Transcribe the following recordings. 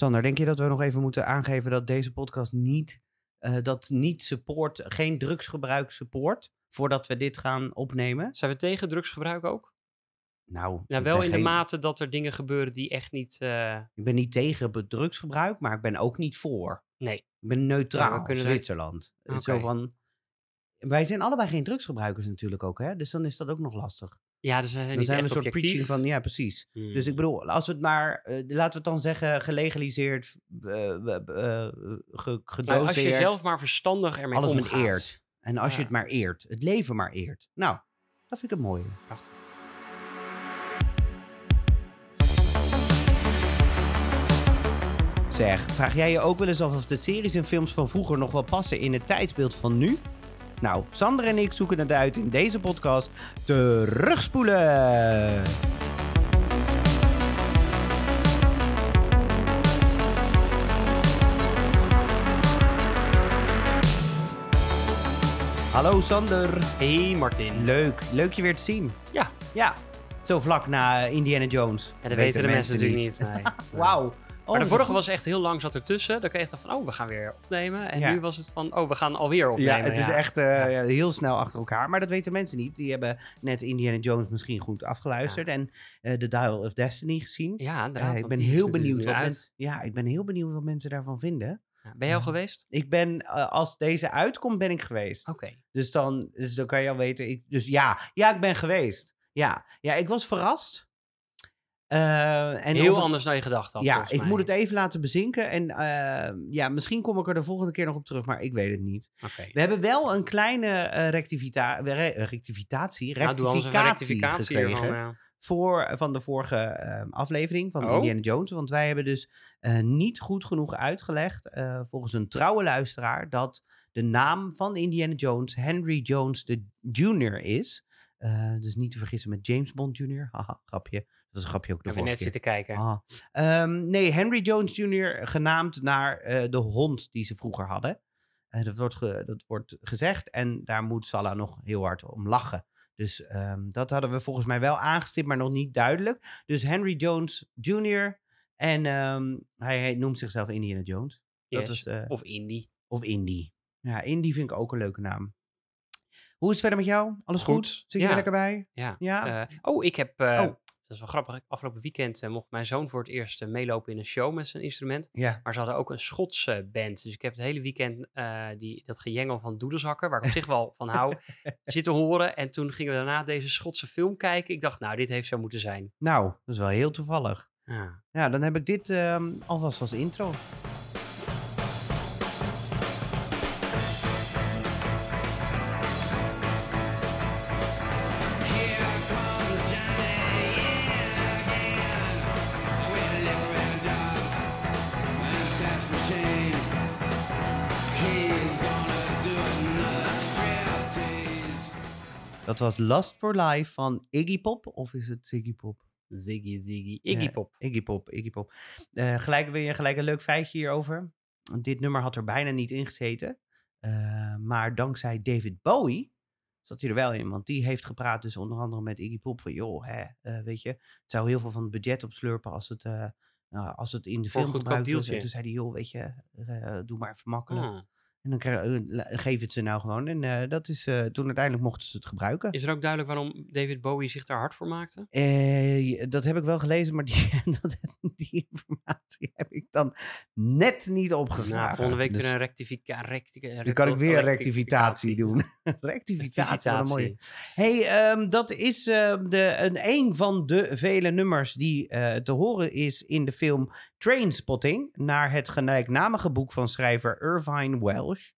Sander, denk je dat we nog even moeten aangeven dat deze podcast niet, eh, dat niet support, geen drugsgebruik support, voordat we dit gaan opnemen? Zijn we tegen drugsgebruik ook? Nou, Nou, wel in de mate dat er dingen gebeuren die echt niet... eh, Ik ben niet tegen drugsgebruik, maar ik ben ook niet voor. nee. Ik ben neutraal, Ja, er- Zwitserland. Zo van, wij zijn allebei geen drugsgebruikers natuurlijk ook, hè? Dus dan is dat ook nog lastig. Ja, dus we zijn Dan zijn we een soort objectief. preaching van, ja, precies. Hmm. Dus ik bedoel, als we het maar, eh, laten we het dan zeggen, gelegaliseerd, eh, eh, eh, ge- gedoseerd. Nou, als je zelf maar verstandig ermee alles omgaat. eert. En als je het maar eert, het leven maar eert. Nou, dat vind ik het mooie. Prachtig. Zeg, vraag jij je ook wel eens af of de series en films van vroeger nog wel passen in het tijdsbeeld van nu? Nou, Sander en ik zoeken het uit in deze podcast Terugspoelen. Hallo Sander. Hey Martin. Leuk, leuk je weer te zien. Ja. Ja, zo vlak na Indiana Jones. Ja, dat weten de mensen natuurlijk niet. Nee. Wauw. Oh, maar de is vorige was echt heel lang zat ertussen. Dan kreeg je van, oh, we gaan weer opnemen. En Ja. nu was het van, oh, we gaan alweer opnemen. Ja, het is echt eh, Ja. heel snel achter elkaar. Maar dat weten mensen niet. Die hebben net Indiana Jones misschien goed afgeluisterd. En eh The Dial of Destiny gezien. Ja, Eh, inderdaad. ik want ben heel natuurlijk benieuwd wat mensen, ja, ik ben heel benieuwd wat mensen daarvan vinden. Ben je al geweest? Ik ben, eh, als deze uitkomt, ben ik geweest. Oké. Dus, dan, dus dan kan je al weten. Ik, dus ja, ja, ik ben geweest. Ja, ja ik was verrast. Eh, en Heel anders dan je gedacht had, Ja, ik mij. moet het even laten bezinken. En eh, ja, misschien kom ik er de volgende keer nog op terug, maar ik weet het niet. We hebben wel een kleine eh, rectivita re- rectificatie, Nou, rectificatie, een rectificatie gekregen ja. voor, van de vorige eh, aflevering van Oh. Indiana Jones. Want wij hebben dus niet goed genoeg uitgelegd, volgens een trouwe luisteraar, dat de naam van Indiana Jones Henry Jones de Jr. is. Dus niet te vergissen met James Bond Jr. Haha, grapje. Dat was een grapje ook de heb vorige net keer. zitten kijken. Ah. Ehm, nee, Henry Jones Jr. genaamd naar eh, de hond die ze vroeger hadden. Eh, dat, wordt ge- dat wordt gezegd en daar moet Salah nog heel hard om lachen. Dus ehm, dat hadden we volgens mij wel aangestipt, maar nog niet duidelijk. Dus Henry Jones Jr. En ehm, hij, hij noemt zichzelf Indiana Jones. Dat is, eh, Of Indie. of Indy. Ja, Indy vind ik ook een leuke naam. Hoe is het verder met jou? Alles goed? Goed, Zit je ja. er lekker bij? Ja. Ja. Oh, ik heb... Oh. Dat is wel grappig. Afgelopen weekend eh, mocht mijn zoon voor het eerst eh, meelopen in een show met zijn instrument. ja. Maar ze hadden ook een Schotse band. Dus ik heb het hele weekend eh, die, dat gejengel van doedelzakken, waar ik op zich wel van hou, zitten horen. En toen gingen we daarna deze Schotse film kijken. Ik dacht, nou, dit heeft zo moeten zijn. Nou, dat is wel heel toevallig. Ja. Ja, dan heb ik dit ehm, alvast als intro. Dat was Lust for Life van Iggy Pop. Of is het Ziggy Pop? Ziggy, Ziggy. Iggy Ja, Pop. Iggy Pop, Iggy Pop. Eh, gelijk wil je gelijk een leuk feitje hierover. Dit nummer had er bijna niet in gezeten. Eh, maar dankzij David Bowie zat hij er wel in. Want die heeft gepraat dus onder andere met Iggy Pop. Van joh, hè, eh, weet je, het zou heel veel van het budget opslurpen als het, nou, als het in de film gebruikt was. En dealtje. toen zei hij, joh, weet je, doe maar even makkelijk. Ah. En dan eh, geef het ze nou gewoon. En eh, dat is, eh, toen uiteindelijk mochten ze het gebruiken. Is er ook duidelijk waarom David Bowie zich daar hard voor maakte? Dat heb ik wel gelezen, maar die, dat, die informatie heb ik dan net niet opgeslagen. Nou, volgende week Dus weer een rectifica recti- dan kan ik weer een rectificatie. rectificatie doen. rectificatie, wat een mooie. Visitatie. hey, ehm, dat is eh, de, een, een van de vele nummers die te horen is in de film Trainspotting, naar het gelijknamige boek van schrijver Irvine Welsh.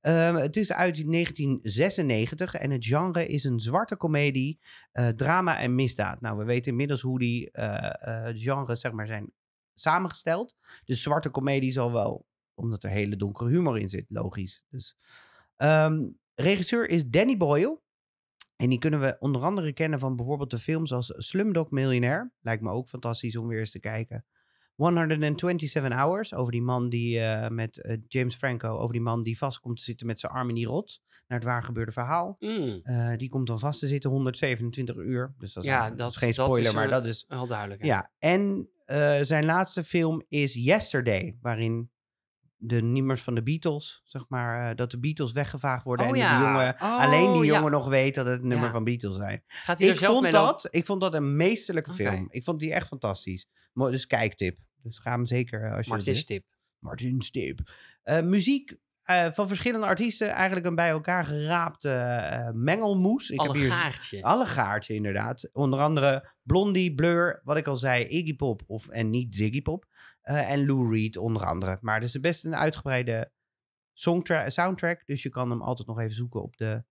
Ehm, het is uit 1996 en het genre is een zwarte komedie, eh, drama en misdaad. Nou, we weten inmiddels hoe die eh, genres zeg maar, zijn samengesteld. De zwarte komedie zal wel, omdat er hele donkere humor in zit, logisch. Dus, ehm, regisseur is Danny Boyle. En die kunnen we onder andere kennen van bijvoorbeeld de films als Slumdog Millionaire. Lijkt me ook fantastisch om weer eens te kijken. 127 Hours, over die man die eh, met eh, James Franco, over die man die vast komt te zitten met zijn arm in die rots. Naar het waar gebeurde verhaal. Mm, Eh, die komt dan vast te zitten 127 uur. Dus dat is, Ja, eigenlijk- dat- is geen dat spoiler, is, maar dat is wel duidelijk. ja, en zijn laatste film is Yesterday, waarin de nummers van de Beatles, zeg maar, dat de Beatles weggevaagd worden Oh en ja. de jongen, Oh, alleen die ja. jongen nog weet dat het nummer Ja. van Beatles zijn. Gaat hij er Ik zelf vond, mee dat, ik vond dat een meesterlijke film. Ik vond die echt fantastisch. Dus kijktip. Dus ga hem zeker eh, als je dat Martin. Stip. Martin Stip. Eh, muziek eh, van verschillende artiesten. Eigenlijk een bij elkaar geraapte mengelmoes. Ik heb hier Allegaartje. alle gaartje inderdaad. Onder andere Blondie, Blur, wat ik al zei, Iggy Pop of, en niet Ziggy Pop. en Lou Reed onder andere. Maar het is best een uitgebreide soundtrack. Dus je kan hem altijd nog even zoeken op de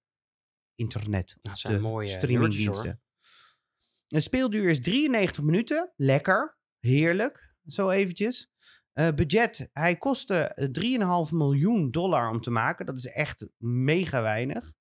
internet. Dat Of zijn de mooie streamingdiensten. Een speelduur is 93 minuten. Lekker. Heerlijk. Zo eventjes. Eh, budget. Hij kostte eh, 3,5 miljoen dollar om te maken. Dat is echt mega weinig.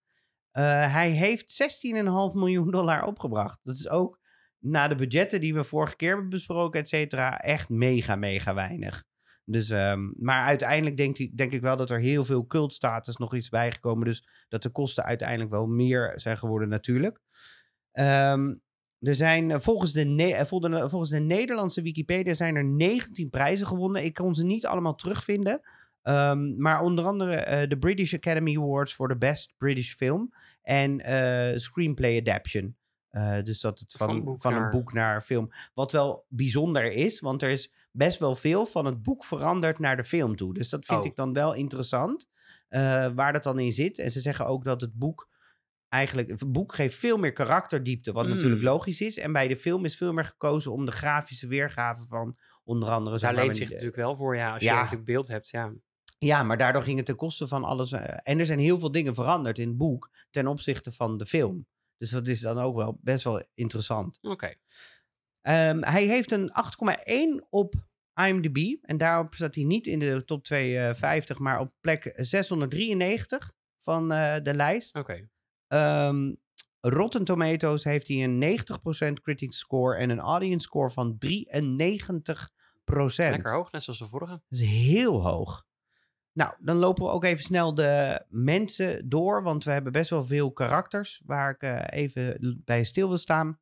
Eh, hij heeft 16,5 miljoen dollar opgebracht. Dat is ook na de budgetten die we vorige keer hebben besproken, et cetera, echt mega, mega weinig. Dus, ehm, maar uiteindelijk denk ik, denk ik wel dat er heel veel cultstatus nog iets bijgekomen. Dus dat de kosten uiteindelijk wel meer zijn geworden natuurlijk. Ehm, er zijn eh, volgens de, Ne- eh, volgens de- Nederlandse Wikipedia zijn er 19 prijzen gewonnen. Ik kon ze niet allemaal terugvinden. Ehm, maar onder andere eh, de British Academy Awards voor de Best British Film en eh, Screenplay Adaption. Eh, dus dat het van, Van van, boek een boek naar film. Wat wel bijzonder is, want er is best wel veel van het boek veranderd naar de film toe. Dus dat vind Oh. ik dan wel interessant, eh, waar dat dan in zit. En ze zeggen ook dat het boek eigenlijk... Het boek geeft veel meer karakterdiepte, wat Mm. natuurlijk logisch is. En bij de film is veel meer gekozen om de grafische weergave van onder andere... Daar leent zich de- natuurlijk wel voor, ja. Als Ja. je natuurlijk beeld hebt, ja. ja, maar daardoor ging het ten koste van alles. eh, en er zijn heel veel dingen veranderd in het boek ten opzichte van de film. Dus dat is dan ook wel best wel interessant. Oké. Ehm, hij heeft een 8,1 op IMDb. En daarop staat hij niet in de top 250, maar op plek 693 van eh, de lijst. Oké. Ehm, Rotten Tomatoes heeft hij een 90% critics score en een audience score van 93%. Lekker hoog, net zoals de vorige. Dat is heel hoog. Nou, dan lopen we ook even snel de mensen door, want we hebben best wel veel karakters waar ik eh, even bij stil wil staan.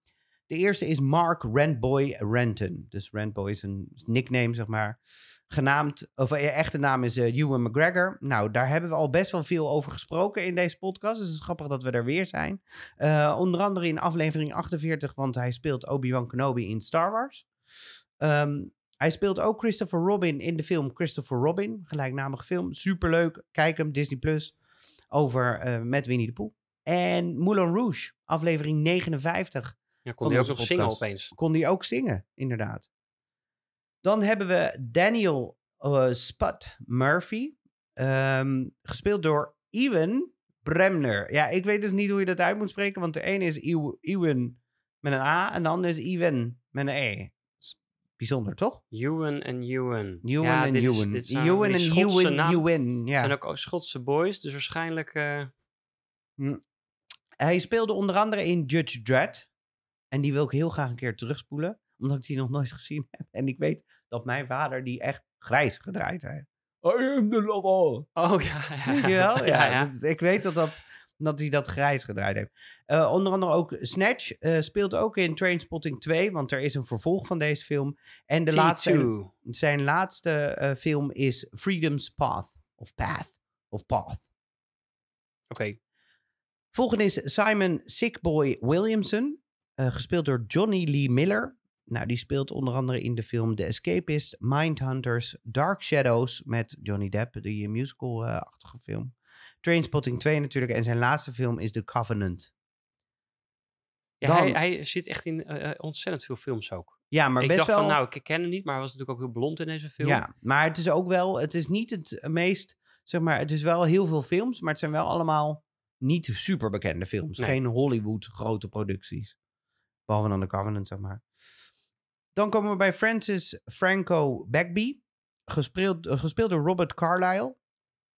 De eerste is Mark Randboy Renton. Dus Randboy is een nickname, zeg maar. Genaamd, of eh, echte naam is Ewan McGregor. Nou, daar hebben we al best wel veel over gesproken in deze podcast. Dus het is grappig dat we er weer zijn. Eh, onder andere in aflevering 48, want hij speelt Obi-Wan Kenobi in Star Wars. Ehm, hij speelt ook Christopher Robin in de film Christopher Robin. Gelijknamige film. Superleuk. Kijk hem, Disney Plus. Over met Winnie de Pooh. En Moulin Rouge, aflevering 59. Ja, kon hij ook nog zingen opeens. Kon die ook zingen, inderdaad. Dan hebben we Daniel eh, Spud Murphy. ehm, gespeeld door Ewan Bremner. Ja, ik weet dus niet hoe je dat uit moet spreken. Want de ene is Ew- Ewan met een A. En de andere is Ewan met een E. Bijzonder, toch? Ewan en Ewan. Ewan ja, en Ewan. Ewan en Ewan. Ewan, ja. zijn ook Schotse boys, dus waarschijnlijk... eh, Hij speelde onder andere in Judge Dredd. En die wil ik heel graag een keer terugspoelen. Omdat ik die nog nooit gezien heb. En ik weet dat mijn vader die echt grijs gedraaid heeft. I am the. Oh ja, ja. Ja, ja, ja. dat- ik weet dat, dat, dat hij dat grijs gedraaid heeft. Eh, onder andere ook Snatch eh, speelt ook in Trainspotting 2. Want er is een vervolg van deze film. En de laatste, T2. zijn laatste eh, film is Freedom's Path. Of Path. Of Path. Oké. Volgende is Simon Sickboy Williamson, eh, gespeeld door Johnny Lee Miller. Nou, die speelt onder andere in de film The Escapist, Mindhunters, Dark Shadows met Johnny Depp, die musical-achtige film. Trainspotting 2 natuurlijk. En zijn laatste film is The Covenant. Ja, Dan- hij, hij zit echt in eh, eh, ontzettend veel films ook. Ja, maar ik best dacht wel... van, nou, ik ken hem niet, maar hij was natuurlijk ook heel blond in deze film. Ja, maar het is ook wel... Het is niet het meest... Zeg maar, het is wel heel veel films, maar het zijn wel allemaal niet super bekende films. Nee. Geen Hollywood grote producties. Behalve dan The Covenant, zeg maar. Dan komen we bij Francis Franco Bagby. Gespeeld, eh, gespeeld door Robert Carlyle.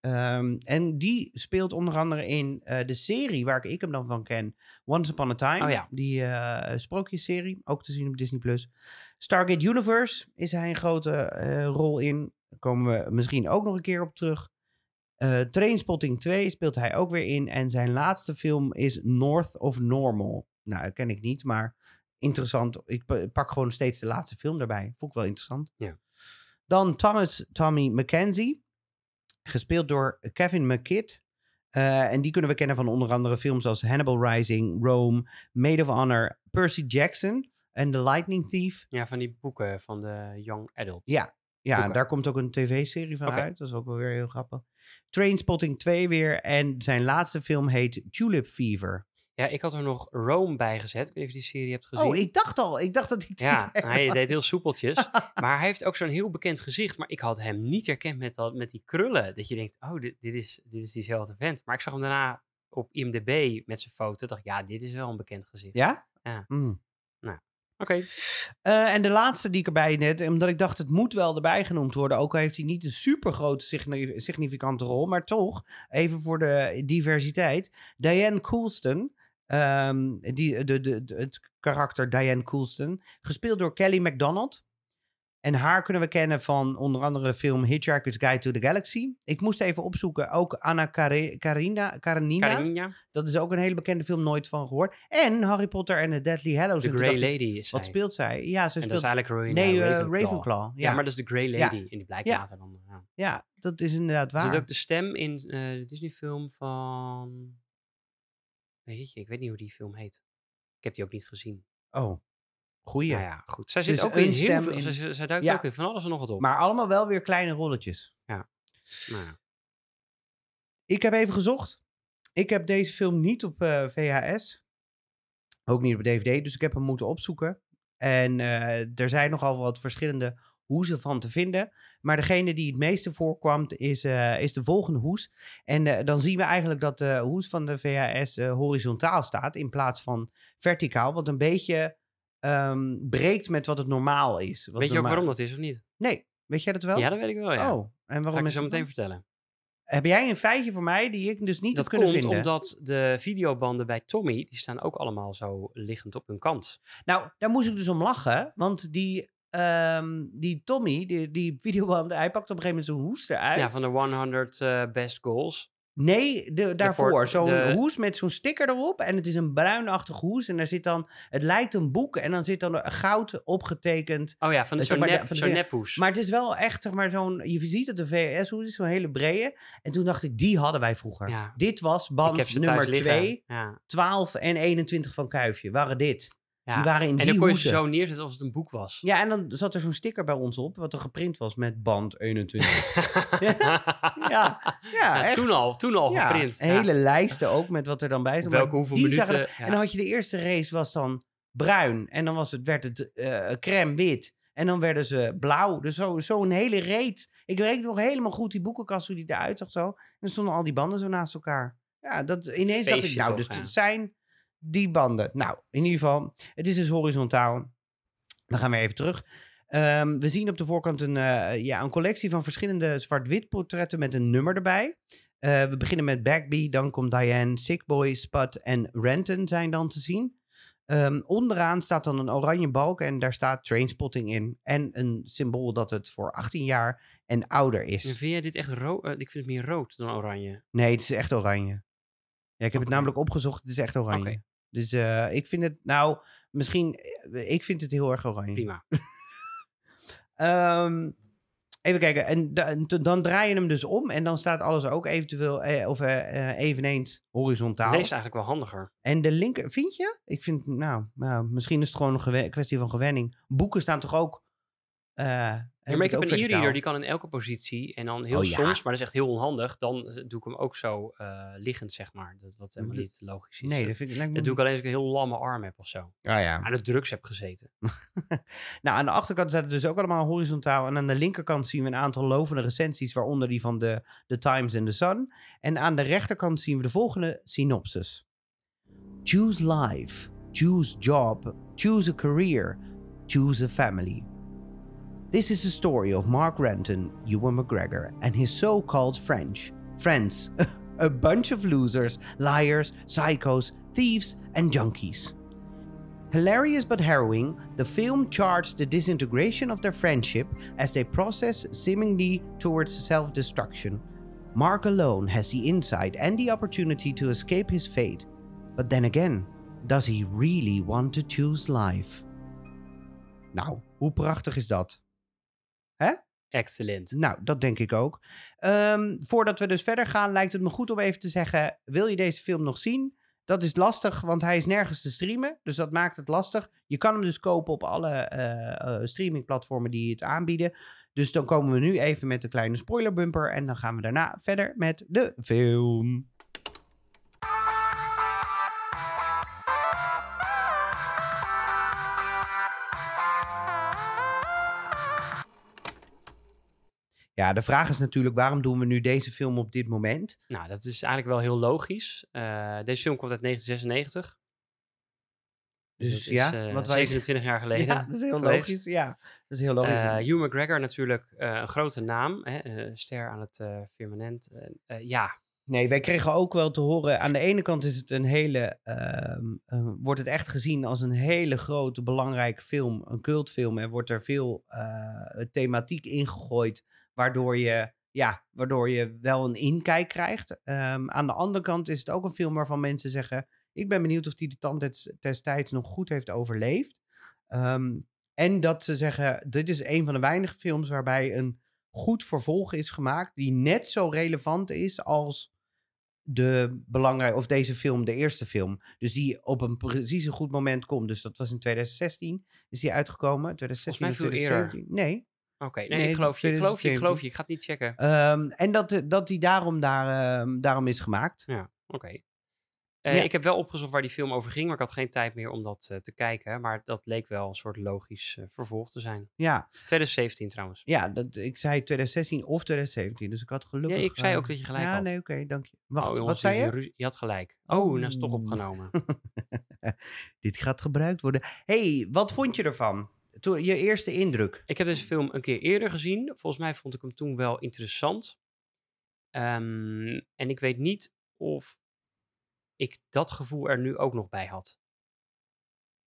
Ehm, en die speelt onder andere in eh, de serie waar ik hem dan van ken. Once Upon a Time. Oh ja. Die eh sprookjesserie. Ook te zien op Disney+. Plus. Stargate Universe is hij een grote rol in. Daar komen we misschien ook nog een keer op terug. Trainspotting 2 speelt hij ook weer in. En zijn laatste film is North of Normal. Nou, dat ken ik niet, maar interessant. Ik pa- pak gewoon steeds de laatste film daarbij. Vond ik wel interessant. Ja. Dan Thomas Tommy McKenzie. Gespeeld door Kevin McKidd. Eh, en die kunnen we kennen van onder andere films als Hannibal Rising, Rome, Maid of Honor, Percy Jackson en The Lightning Thief. Ja, van die boeken van de Young Adult. Ja, ja daar komt ook een tv-serie van uit. Dat is ook wel weer heel grappig. Trainspotting 2 weer. En zijn laatste film heet Tulip Fever. Ja, ik had er nog Rome bij gezet. Ik weet niet of je die serie hebt gezien. Oh, ik dacht al. Ik dacht dat ik Ja, hij deed heel soepeltjes. maar hij heeft ook zo'n heel bekend gezicht. Maar ik had hem niet herkend met, dat, met die krullen. Dat je denkt, oh, dit, dit, is, dit is diezelfde vent. Maar ik zag hem daarna op IMDb met zijn foto. dacht ja, dit is wel een bekend gezicht. Ja? Ja. Mm. Oké. Eh, en de laatste die ik erbij net, omdat ik dacht het moet wel erbij genoemd worden, ook al heeft hij niet een super grote significante rol, maar toch, even voor de diversiteit. Diane Coulston, ehm, die, de, de, de- het karakter Diane Coulston, gespeeld door Kelly MacDonald. En haar kunnen we kennen van onder andere de film Hitchhiker's Guide to the Galaxy. Ik moest even opzoeken, ook Anna Karenina. Karinja, Dat is ook een hele bekende film, nooit van gehoord. En Harry Potter en de Deathly Hallows. toen Grey Lady is zij. Wat speelt zij? Ja, ze En dat speelt... is eigenlijk Rowena Nee, eh, Ravenclaw. Ravenclaw. Ja. Ja, maar dat is de Grey Ja. Lady. En die blijkt Ja. later dan. Ja. ja, dat is inderdaad Er zit waar. ook de stem in eh, de Disney-film van... Weet je, ik weet niet hoe die film heet. Ik heb die ook niet gezien. Oh, goeie. Nou ja, goed. Zij Dus zit ook in heel veel... in- Zij, zij- duikt Ja. ook in van alles en nog wat op. Maar allemaal wel weer kleine rolletjes. Nou, ja. Ik heb even gezocht. Ik heb deze film niet op eh, VHS. Ook niet op DVD, dus ik heb hem moeten opzoeken. En eh, er zijn nogal wat verschillende hoezen van te vinden. Maar degene die het meeste voorkwam is, eh, is de volgende hoes. En eh, dan zien we eigenlijk dat de hoes van de VHS eh, horizontaal staat in plaats van verticaal. Wat een beetje ehm, breekt met wat het normaal is. Wat Weet je ook waarom dat is of niet? Nee, weet jij dat wel? Ja, dat weet ik wel, ja. Oh, en Ga ik waarom je is zo meteen dan? vertellen. Heb jij een feitje voor mij die ik dus niet Dat heb kunnen komt vinden? omdat de videobanden bij Tommy, die staan ook allemaal zo liggend op hun kant. Nou, daar moest ik dus om lachen. Want die, ehm, die Tommy, die, die videoband, hij pakt op een gegeven moment zo'n hoes eruit. Ja, van de 100 eh, best goals. Nee, de, daarvoor. voor- Zo'n de- hoes met zo'n sticker erop. En het is een bruinachtige hoes. En daar zit dan, het lijkt een boek. En dan zit dan goud opgetekend. Oh ja, van de zo'n nep, nephoes. Maar het is wel echt, zeg maar, zo'n, je ziet het, de VS-hoes is zo'n hele brede. En toen dacht ik, die hadden wij vroeger. Ja. Dit was band nummer thuis liggen. 2, Ja, 12 en 21 van Kuifje. Waren dit. Ja. Die waren in en die dan kon je hoezen. ze zo neerzetten alsof het een boek was. Ja, en dan zat er zo'n sticker bij ons op, wat er geprint was met band 21. ja, ja, Ja, echt. toen al, toen al ja, geprint. Ja. hele lijsten ook met wat er dan bij zat. Welke hoeveel minuten. En dan had je de eerste race was dan bruin. En dan was het, werd het eh crème wit. En dan werden ze blauw. Dus zo- zo'n hele reet. Ik weet nog helemaal goed die boekenkast, hoe die eruit zag zo. En dan stonden al die banden zo naast elkaar. Ja, dat, ineens dacht ik, Feestje nou, toch, dus het zijn die banden. Nou, in ieder geval, het is dus horizontaal. We gaan weer even terug. Ehm, we zien op de voorkant een, eh, ja, een collectie van verschillende zwart-wit portretten met een nummer erbij. Eh, we beginnen met Bagby, dan komt Diane, Sickboy, Spud en Renton zijn dan te zien. Ehm, onderaan staat dan een oranje balk en daar staat Trainspotting in. En een symbool dat het voor 18 jaar en ouder En is. vind jij dit echt rood? ik vind het meer rood dan oranje. Nee, het is echt oranje. Ja, ik heb het namelijk opgezocht, het is echt oranje. Dus eh, ik vind het, nou, misschien, eh, ik vind het heel erg oranje. Prima. Ehm, even kijken. En da- dan draai je hem dus om. En dan staat alles ook eventueel eh, of eh, eveneens horizontaal. Deze is eigenlijk wel handiger. En de linker, vind je? Ik vind, nou, nou misschien is het gewoon een kwestie van gewenning. Boeken staan toch ook. Eh Ja, maar ik heb een e-reader, die kan in elke positie. En dan heel Oh, ja. soms, maar dat is echt heel onhandig. Dan doe ik hem ook zo eh, liggend, zeg maar. Dat, wat helemaal Dat- niet logisch is. Nee, dat, vind ik. me dat doe ik alleen als ik een heel lamme arm heb of zo. Ah ja. Aan de drugs heb gezeten. Nou, aan de achterkant staat het dus ook allemaal horizontaal. En aan de linkerkant zien we een aantal lovende recensies, waaronder die van de, The Times and the Sun. En aan de rechterkant zien we de volgende synopsis. Choose life, choose job, choose a career, choose a family. This is the story of Mark Renton, Ewan McGregor, and his so-called French friends. a bunch of losers, liars, psychos, thieves, and junkies. Hilarious but harrowing, the film charts the disintegration of their friendship as they process seemingly towards self destruction. Mark alone has the insight and the opportunity to escape his fate. But then again, Does he really want to choose life? Nou, hoe prachtig is dat? Excellent. Nou, dat denk ik ook. Ehm, voordat we dus verder gaan, lijkt het me goed om even te zeggen: wil je deze film nog zien? Dat is lastig, want hij is nergens te streamen. Dus dat maakt het lastig. Je kan hem dus kopen op alle eh, eh, streamingplatformen die het aanbieden. Dus dan komen we nu even met een kleine spoilerbumper. En dan gaan we daarna verder met de film. Ja, de vraag is natuurlijk, waarom doen we nu deze film op dit moment? Nou, dat is eigenlijk wel heel logisch. Eh, deze film komt uit 1996. Dus is, ja, eh, wat wij... 27 jaar geleden. Ja, dat is heel geweest. logisch. Ja, dat is heel logisch. Eh, Hugh McGregor natuurlijk een grote naam. Hè, ster aan het firmament. Ja, Nee, wij kregen ook wel te horen. Aan de ene kant is het een hele. ehm, eh, wordt het echt gezien als een hele grote, belangrijke film. Een cultfilm. Er wordt er veel eh, thematiek ingegooid. Waardoor je. Ja, waardoor je wel een inkijk krijgt. Ehm, aan de andere kant is het ook een film waarvan mensen zeggen. Ik ben benieuwd of die de tand des- destijds nog goed heeft overleefd. Ehm, en dat ze zeggen: dit is een van de weinige films waarbij een goed vervolg is gemaakt. Die net zo relevant is als de belangrijk of deze film, de eerste film. Dus die op een precies een goed moment komt. Dus dat was in 2016 is die uitgekomen. 2016 Volgens mij of veel eerder. 2017. Nee. Oké. Nee, Nee, ik geloof je. Ik geloof je. Ik 2017. geloof je. Ik ga het niet checken. Ehm, en dat, dat die daarom, daar, ehm, daarom is gemaakt. Ja, oké. Eh, Ja. Ik heb wel opgezocht waar die film over ging, maar ik had geen tijd meer om dat eh, te kijken. Maar dat leek wel een soort logisch eh, vervolg te zijn. Ja, 2017 trouwens. ja dat, ik zei 2016 of 2017. Dus ik had gelukkig... Ja, ik zei eh, ook dat je gelijk ja, had. nee, oké, dank je. Wacht, Oh, jongens, wat zei je? Je had gelijk. Oh, nou is toch Oh. opgenomen. Dit gaat gebruikt worden. hey, wat vond je ervan? Toen, je eerste indruk? Ik heb deze film een keer eerder gezien. Volgens mij vond ik hem toen wel interessant. Ehm, en ik weet niet of ik dat gevoel er nu ook nog bij had.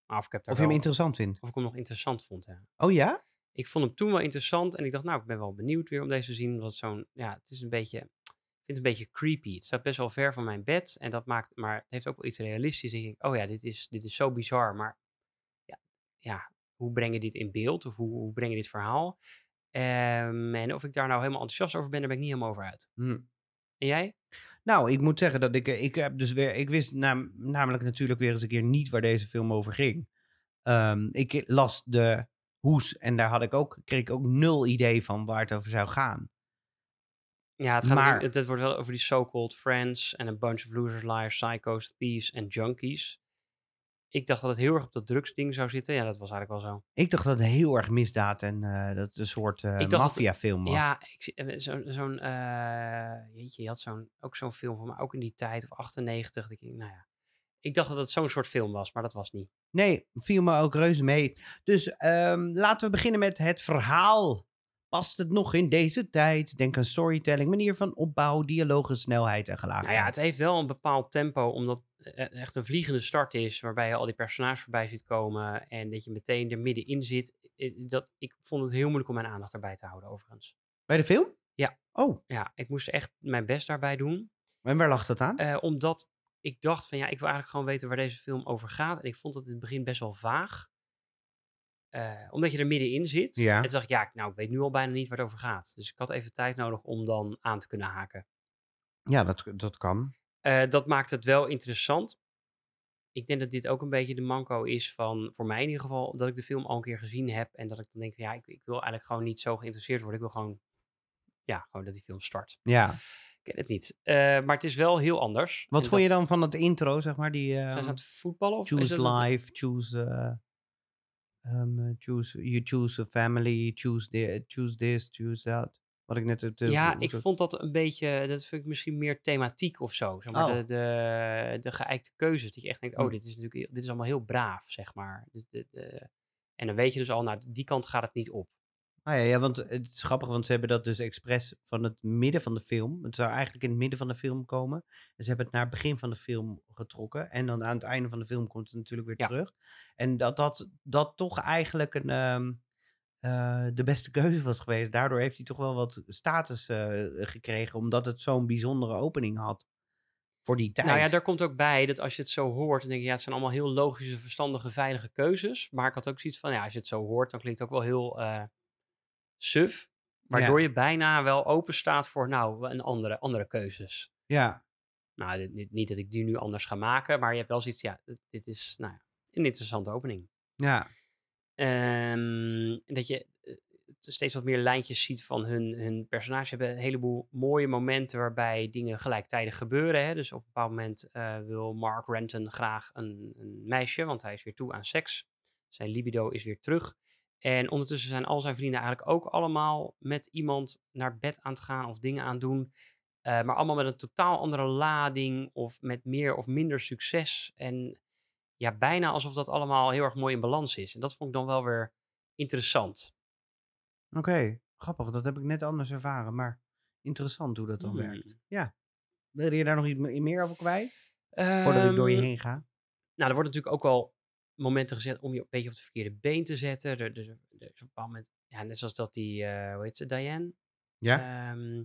Maar Of, ik heb daar Of je hem wel- interessant vindt? of ik hem nog interessant vond. Oh ja? Ik vond hem toen wel interessant en ik dacht, nou, ik ben wel benieuwd weer om deze te zien. Want zo'n, ja, het is een beetje, ik vind het een beetje creepy. Het staat best wel ver van mijn bed en dat maakt, maar het heeft ook wel iets realistisch. Ik denk, oh ja, dit is, dit is zo bizar, maar ja, ja, hoe breng je dit in beeld of hoe, hoe breng je dit verhaal? Ehm, en of ik daar nou helemaal enthousiast over ben, daar ben ik niet helemaal over uit. Hm. En jij? Nou, ik moet zeggen dat ik, eh, ik heb dus weer, ik wist nam- namelijk natuurlijk weer eens een keer niet waar deze film over ging. Ehm, ik las de hoes en daar had ik ook, kreeg ik ook nul idee van waar het over zou gaan. Ja, het, gaat Maar- natuurlijk- het wordt wel over die so-called friends en a bunch of losers, liars, psychos, thieves en junkies. Ik dacht dat het heel erg op dat drugsding zou zitten. Ja, dat was eigenlijk wel zo. Ik dacht dat het heel erg misdaad en eh, dat het een soort dat- maffiafilm was. Ja, ik zie- eh, zo- zo'n, eh, jeetje, je had zo'n, ook zo'n film van, maar ook in die tijd, of 98. dat Ik, nou ja, ik dacht dat het zo'n soort film was, maar dat was niet. Nee, viel me ook reuze mee. Dus ehm, laten we beginnen met het verhaal. Past het nog in deze tijd? Denk aan storytelling, manier van opbouw, dialogen, snelheid en gelaagdheid. Nou ja, het heeft wel een bepaald tempo, omdat het echt een vliegende start is, waarbij je al die personages voorbij ziet komen en dat je meteen er middenin zit. Eh, Dat, ik vond het heel moeilijk om mijn aandacht daarbij te houden, overigens. Bij de film? Ja. Oh, Ja, ik moest echt mijn best daarbij doen. en waar lag dat aan? Eh, omdat ik dacht van ja, ik wil eigenlijk gewoon weten waar deze film over gaat. En ik vond het in het begin best wel vaag. Eh, omdat je er middenin zit. Ja. En toen dacht ik, ja, nou, ik weet nu al bijna niet waar het over gaat. Dus ik had even tijd nodig om dan aan te kunnen haken. Ja, dat, dat kan. Eh, dat maakt het wel interessant. Ik denk dat dit ook een beetje de manco is van, voor mij in ieder geval, dat ik de film al een keer gezien heb. En dat ik dan denk van ja, ik, ik wil eigenlijk gewoon niet zo geïnteresseerd worden. Ik wil gewoon, ja, gewoon dat die film start. Ja. Ik ken het niet. Eh, maar het is wel heel anders. Wat En vond je dan van het intro, zeg maar? Die, Zijn ze ehm, aan het voetballen? Of choose life, choose, eh, ehm, eh, choose, you choose a family, choose, the, choose this, choose that. Wat ik net... de- Ja, hoe ik vond dat een beetje, dat vind ik misschien meer thematiek of zo. Zeg maar, Oh. de, de, de geëikte keuzes. Dat je echt denkt, oh, Hm. dit is natuurlijk, dit is allemaal heel braaf, zeg maar. Dit- dit, eh, en dan weet je dus al, nou, die kant gaat het niet op. Ah, ja, ja, want het is grappig, want ze hebben dat dus expres van het midden van de film. Het zou eigenlijk in het midden van de film komen. En ze hebben het naar het begin van de film getrokken. En dan aan het einde van de film komt het natuurlijk weer Ja. terug. En dat dat, dat toch eigenlijk een, ehm, eh, de beste keuze was geweest. Daardoor heeft hij toch wel wat status eh, gekregen, omdat het zo'n bijzondere opening had. voor die tijd. Nou ja, daar komt ook bij dat als je het zo hoort, dan denk je, ja, het zijn allemaal heel logische, verstandige, veilige keuzes. Maar ik had ook zoiets van, ja, als je het zo hoort, dan klinkt het ook wel heel eh, suf. Waardoor je bijna wel open staat voor, nou, een andere, andere keuzes. Ja, Nou, dit- niet, niet dat ik die nu anders ga maken, maar je hebt wel zoiets, ja, dit- is, nou een interessante opening. ja, Ehm, dat je eh, steeds wat meer lijntjes ziet van hun, hun personages. Ze hebben een heleboel mooie momenten waarbij dingen gelijktijdig gebeuren. Hè? Dus op een bepaald moment eh, wil Mark Renton graag een, een meisje, want hij is weer toe aan seks. Zijn libido is weer terug. En ondertussen zijn al zijn vrienden eigenlijk ook allemaal met iemand naar bed aan het gaan of dingen aan het doen. Eh, maar allemaal met een totaal andere lading of met meer of minder succes. En ja, bijna alsof dat allemaal heel erg mooi in balans is. En dat vond ik dan wel weer interessant. oké. Grappig, dat heb ik net anders ervaren. Maar interessant hoe dat dan Hmm. werkt. Ja. Wil je daar nog iets me- meer over kwijt? Voordat ik door je Ehm, heen ga. Nou, er worden natuurlijk ook wel momenten gezet om je een beetje op het verkeerde been te zetten. Er, er, er is op een bepaald moment, ja, net zoals dat die, eh, hoe heet ze, Diane? Ja? Ehm,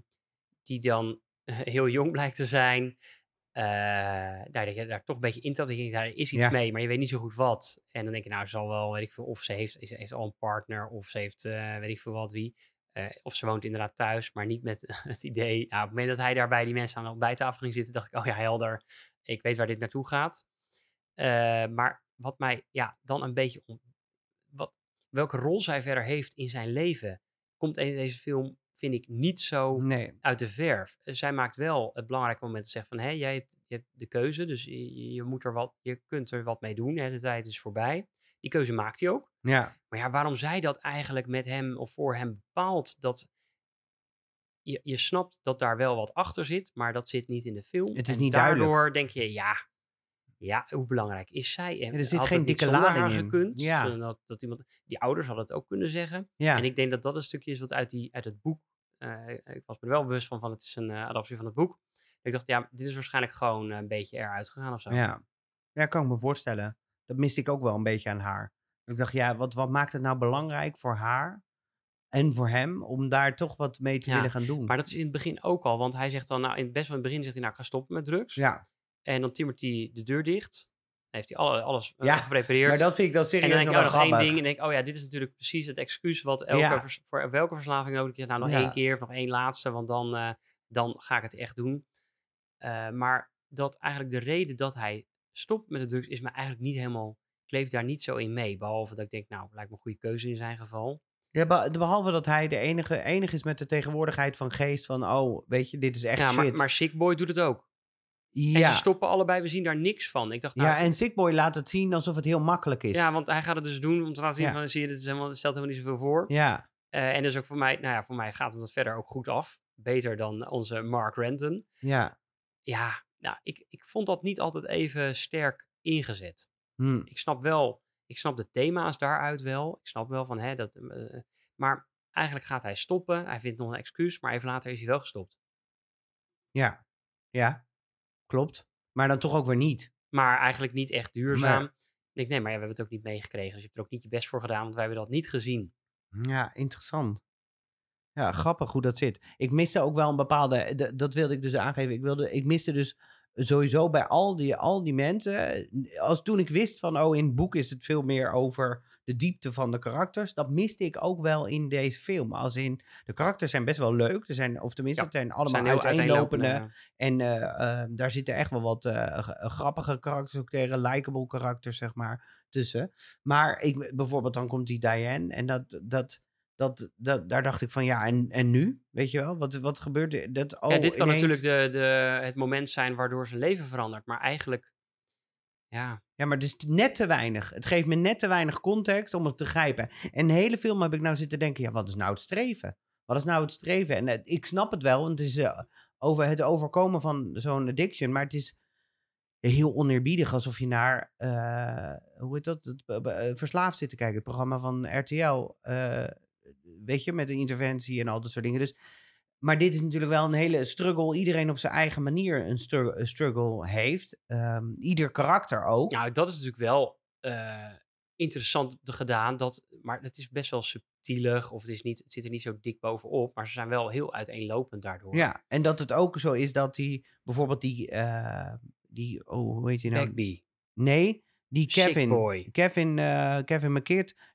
die dan heel jong blijkt te zijn. Eh nou, dat je daar toch een beetje intapt. Dat je denkt, daar is iets Ja. mee, maar je weet niet zo goed wat. En dan denk je, nou, ze zal wel, weet ik veel, of ze heeft, ze heeft al een partner, of ze heeft, eh, weet ik veel wat, wie. Of ze woont inderdaad thuis, maar niet met het idee. Nou, op het moment dat hij daar bij die mensen aan de ontbijttafel ging zitten, dacht ik, oh ja, helder. Ik weet waar dit naartoe gaat. Maar wat mij ja, dan een beetje om, wat, welke rol zij verder heeft in zijn leven, komt in deze film, vind ik, niet zo Nee. uit de verf. Eh, Zij maakt wel het belangrijke moment te zeggen van, hé, jij hebt, je hebt de keuze, dus je, je moet er wat, je kunt er wat mee doen. Hè, de tijd is voorbij. Die keuze maakt hij ook. Ja. Maar ja, waarom zij dat eigenlijk met hem of voor hem bepaalt, dat je, je snapt dat daar wel wat achter zit, maar dat zit niet in de film. Het is En niet daardoor duidelijk. denk je, ja, ja, hoe belangrijk is zij? En er zit geen dikke lading in. gekund? Ja. Zodat, dat iemand, die ouders hadden het ook kunnen zeggen. Ja. En ik denk dat dat een stukje is wat uit, die, uit het boek. eh, ik was me er wel bewust van, van het is een eh, adaptie van het boek. Ik dacht, ja, dit is waarschijnlijk gewoon een beetje eruit gegaan of zo. Ja. ja, kan ik me voorstellen. Dat miste ik ook wel een beetje aan haar. Ik dacht, ja, wat, wat maakt het nou belangrijk voor haar en voor hem om daar toch wat mee te Ja, willen gaan doen? Maar dat is in het begin ook al, want hij zegt dan, nou, in best van het begin zegt hij, nou, ik ga stoppen met drugs. ja, En dan timmert hij de deur dicht. Dan heeft hij alle, alles eh, Ja, geprepareerd. maar dat vind ik dan en serieus dan denk ik, oh, nog één ding. En denk ik, oh ja, dit is natuurlijk precies het excuus wat elke Ja. vers- voor welke verslaving nodig is. Nou, nog Ja. één keer of nog één laatste, want dan, eh, dan ga ik het echt doen. Eh, maar dat eigenlijk de reden dat hij stopt met de drugs is me eigenlijk niet helemaal, ik leef daar niet zo in mee. Behalve dat ik denk, nou, lijkt me een goede keuze in zijn geval. Ja, be- behalve dat hij de enige, enige is met de tegenwoordigheid van geest van, oh, weet je, dit is echt ja, maar, shit. maar Sick Boy doet het ook. En ja. ze stoppen allebei, we zien daar niks van. Ik dacht, nou, ja, en Sickboy laat het zien alsof het heel makkelijk is. ja, want hij gaat het dus doen om te laten zien Ja. van, zie je, dit is helemaal, het stelt helemaal niet zoveel voor. ja. Eh, en dus ook voor mij, nou ja, voor mij gaat hem dat verder ook goed af. Beter dan onze Mark Renton. ja. Ja, nou, ik, ik vond dat niet altijd even sterk ingezet. Hm. Ik snap wel, ik snap de thema's daaruit wel. Ik snap wel van, hè, dat, eh, maar eigenlijk gaat hij stoppen. Hij vindt nog een excuus, maar even later is hij wel gestopt. ja. Ja, klopt. Maar dan toch ook weer niet. Maar eigenlijk niet echt duurzaam. Ik denk, nee, maar ja, we hebben het ook niet meegekregen. Dus je hebt er ook niet je best voor gedaan, want wij hebben dat niet gezien. Ja, interessant. Ja, grappig hoe dat zit. Ik miste ook wel een bepaalde. Dat wilde ik dus aangeven. Ik, wilde, ik miste dus sowieso bij al die, al die mensen. Als toen ik wist van, oh, in het boek is het veel meer over de diepte van de karakters. Dat miste ik ook wel in deze film. Als in, de karakters zijn best wel leuk. Er zijn, of tenminste, Ja, het zijn allemaal zijn uiteenlopende. En eh, eh, daar zitten echt wel wat eh, g- grappige karakters ook tegen, likable karakters, zeg maar, tussen. Maar ik, bijvoorbeeld, dan komt die Diane en dat, dat, dat, dat, daar dacht ik van, ja, en, en nu? Weet je wel, wat, wat gebeurt er? Dat, oh, ja, dit kan ineens- natuurlijk de, de, het moment zijn waardoor zijn leven verandert. Maar eigenlijk, ja, Ja, maar is net te weinig. Het geeft me net te weinig context om het te grijpen. En hele film heb ik nou zitten denken, ja, wat is nou het streven? Wat is nou het streven? En eh, ik snap het wel, want het is eh, over het overkomen van zo'n addiction, maar het is heel oneerbiedig alsof je naar, eh, hoe heet dat, het, Verslaafd zit te kijken, het programma van RTL, weet je, met de interventie en al dat soort dingen. Dus, maar dit is natuurlijk wel een hele struggle. Iedereen op zijn eigen manier een stru- een struggle heeft. Ehm, ieder karakter ook. nou, dat is natuurlijk wel eh, interessant te gedaan. Dat, maar het is best wel subtielig. Of het, is niet, het zit er niet zo dik bovenop. Maar ze zijn wel heel uiteenlopend daardoor. Ja, en dat het ook zo is dat die, bijvoorbeeld die, eh, die oh, hoe heet die nou? Bagby. Nee, die Kevin. Boy. Kevin, eh, Kevin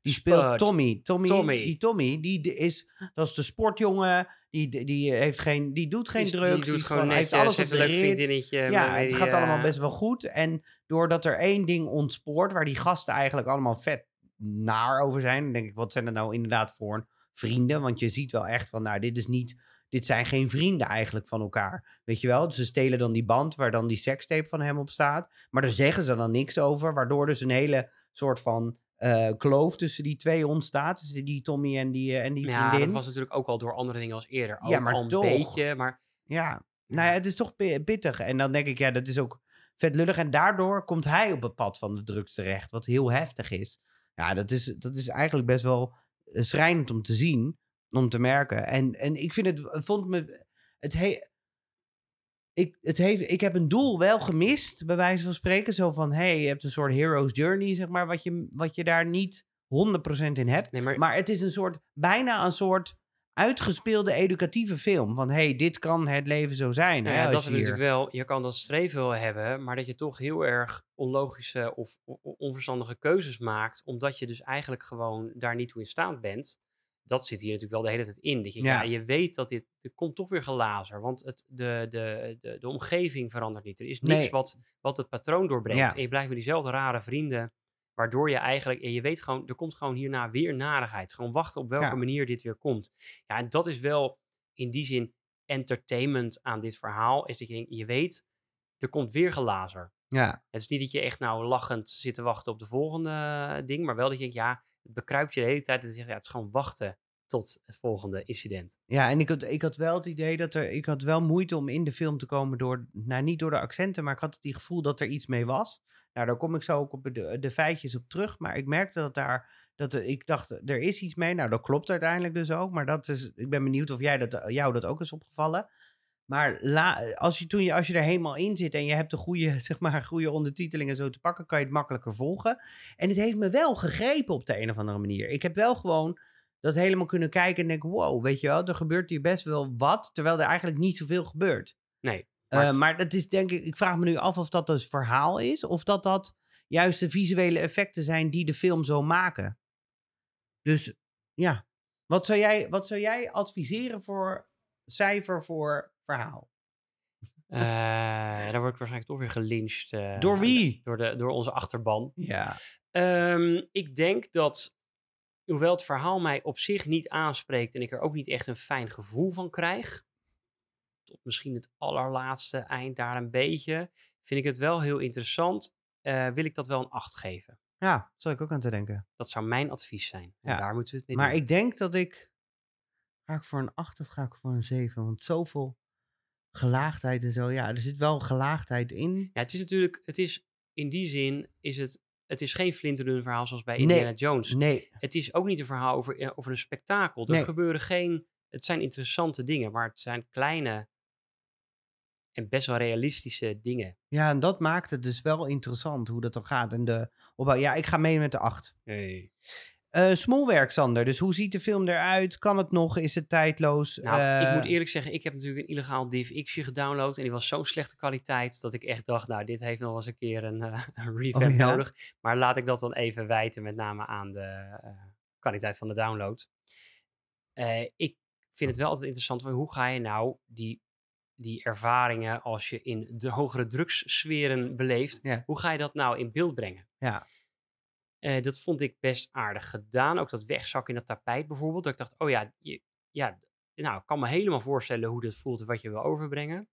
die speelt. Tommy. Tommy. Tommy. Die Tommy, die is, dat is de sportjongen. Die, die, die heeft geen, die doet geen Die- drugs. Die doet gewoon heeft alles op de leuk rit. Ja, het die, gaat allemaal eh, best wel goed. En doordat er één ding ontspoort, waar die gasten eigenlijk allemaal vet naar over zijn, dan denk ik, wat zijn er nou inderdaad voor vrienden? Want je ziet wel echt van, nou, dit is niet, dit zijn geen vrienden eigenlijk van elkaar. Weet je wel? Dus ze stelen dan die band waar dan die sekstape van hem op staat. Maar daar zeggen ze dan niks over, waardoor dus een hele soort van eh, kloof tussen die twee ontstaat. Tussen die Tommy en die, eh, en die Ja, vriendin. dat was natuurlijk ook al door andere dingen als eerder. Ook Ja, maar al een toch. beetje, maar Ja, nou ja, het is toch pi- pittig. En dan denk ik, ja, dat is ook vet lullig. En daardoor komt hij op het pad van de drugs terecht, wat heel heftig is. Ja, dat is, dat is eigenlijk best wel eh, schrijnend om te zien, om te merken. En, en ik vind het, vond me, het, he, ik, het heeft, ik heb een doel wel gemist, bij wijze van spreken. Zo van, hey, je hebt een soort hero's journey, zeg maar, wat je, wat je daar niet 100% in hebt. nee, maar, Maar het is een soort, bijna een soort uitgespeelde educatieve film. Van, hey, dit kan het leven zo zijn. Nou ja, dat is hier- natuurlijk wel. Je kan dat streven wel hebben, maar dat je toch heel erg onlogische of onverstandige keuzes maakt, omdat je dus eigenlijk gewoon daar niet toe in staat bent. Dat zit hier natuurlijk wel de hele tijd in. Dat je, ja. Ja. je weet dat dit, er komt toch weer gelazer, want het, de, de, de, de omgeving verandert niet. Er is niks Nee. wat, wat het patroon doorbrengt. Ja. En je blijft met diezelfde rare vrienden, waardoor je eigenlijk, en je weet gewoon, er komt gewoon hierna weer narigheid. Gewoon wachten op welke Ja. manier dit weer komt. Ja, en dat is wel in die zin entertainment aan dit verhaal is dat je denkt, je weet, er komt weer gelazer. Ja, Het is niet dat je echt nou lachend zit te wachten op de volgende eh, ding, maar wel dat je denkt, ja, bekruipt je de hele tijd en zegt, ja, het is gewoon wachten tot het volgende incident. ja en ik had, ik had wel het idee dat er... Ik had wel moeite om in de film te komen door... Nou, niet door de accenten, maar ik had het gevoel dat er iets mee was. Nou, daar kom ik zo ook op de, de feitjes op terug. Maar ik merkte dat daar... Dat ik dacht, er is iets mee. Nou, dat klopt uiteindelijk dus ook. Maar dat is, ik ben benieuwd of jij dat, jou dat ook is opgevallen. Maar la, als, je, toen je, als je er helemaal in zit en je hebt de goede, zeg maar, goede ondertitelingen zo te pakken, kan je het makkelijker volgen. En het heeft me wel gegrepen op de een of andere manier. Ik heb wel gewoon dat helemaal kunnen kijken en denken, wow, weet je wel, er gebeurt hier best wel wat, terwijl er eigenlijk niet zoveel gebeurt. Nee, Maar, Maar- maar dat is denk ik, ik vraag me nu af of dat dus verhaal is, of dat dat juist de visuele effecten zijn die de film zo maken. Dus ja, wat zou jij, wat zou jij adviseren voor cijfer voor verhaal? Eh dan word ik waarschijnlijk toch weer gelyncht. eh, Door wie? Door, de, door onze achterban. Ja. Ehm, ik denk dat, hoewel het verhaal mij op zich niet aanspreekt en ik er ook niet echt een fijn gevoel van krijg, tot misschien het allerlaatste eind daar een beetje, vind ik het wel heel interessant. eh, wil ik dat wel een 8 geven. Ja, zal ik ook aan te denken. Dat zou mijn advies zijn. En Ja, daar moeten we het mee Maar doen. ik denk dat ik. Ga ik voor een 8 of ga ik voor een 7? Want zoveel gelaagdheid en zo. Ja, er zit wel gelaagdheid in. Ja, het is natuurlijk, het is in die zin, is het, het is geen flinterdun verhaal zoals bij Nee. Indiana Jones. Nee. Het is ook niet een verhaal over, eh, over een spektakel. Er Nee. gebeuren geen, het zijn interessante dingen, maar het zijn kleine en best wel realistische dingen. Ja, en dat maakt het dus wel interessant hoe dat dan gaat. En de opbouw. Ja, ik ga mee met de 8. Hey. Eh smolwerk, Sander. Dus hoe ziet de film eruit? Kan het nog? Is het tijdloos? Nou, ik Eh, moet eerlijk zeggen, ik heb natuurlijk een illegaal DivX'je gedownload en die was zo'n slechte kwaliteit dat ik echt dacht, nou, dit heeft nog wel eens een keer een, eh, een revamp Oh, ja? nodig. Maar laat ik dat dan even wijten, met name aan de kwaliteit van de download. Ik vind het wel altijd interessant van hoe ga je nou die, die ervaringen als je in de hogere drugssferen beleeft, Ja. hoe ga je dat nou in beeld brengen? Ja. Eh, dat vond ik best aardig gedaan. Ook dat wegzakken in dat tapijt bijvoorbeeld. Dat ik dacht, oh ja, je, ja, nou, ik kan me helemaal voorstellen hoe dit voelt en wat je wil overbrengen.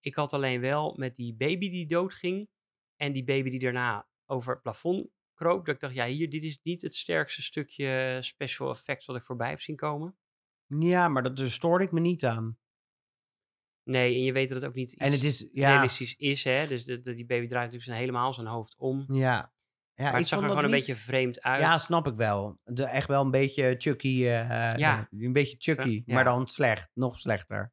Ik had alleen wel met die baby die doodging en die baby die daarna over het plafond kroop. Dat ik dacht, ja, hier, dit is niet het sterkste stukje special effects wat ik voorbij heb zien komen. Ja, maar dat, daar stoorde ik me niet aan. Nee, en je weet dat het ook niet iets En het is, ja, realistisch is, hè. Dus de, de- die baby draait natuurlijk zijn, helemaal zijn hoofd om. ja. Ja maar ik zag vond er dat gewoon een niet- beetje vreemd uit. Ja, snap ik wel. De, echt wel een beetje Chucky. eh, Ja. Een beetje Chucky, Ja. maar dan slecht. Nog slechter.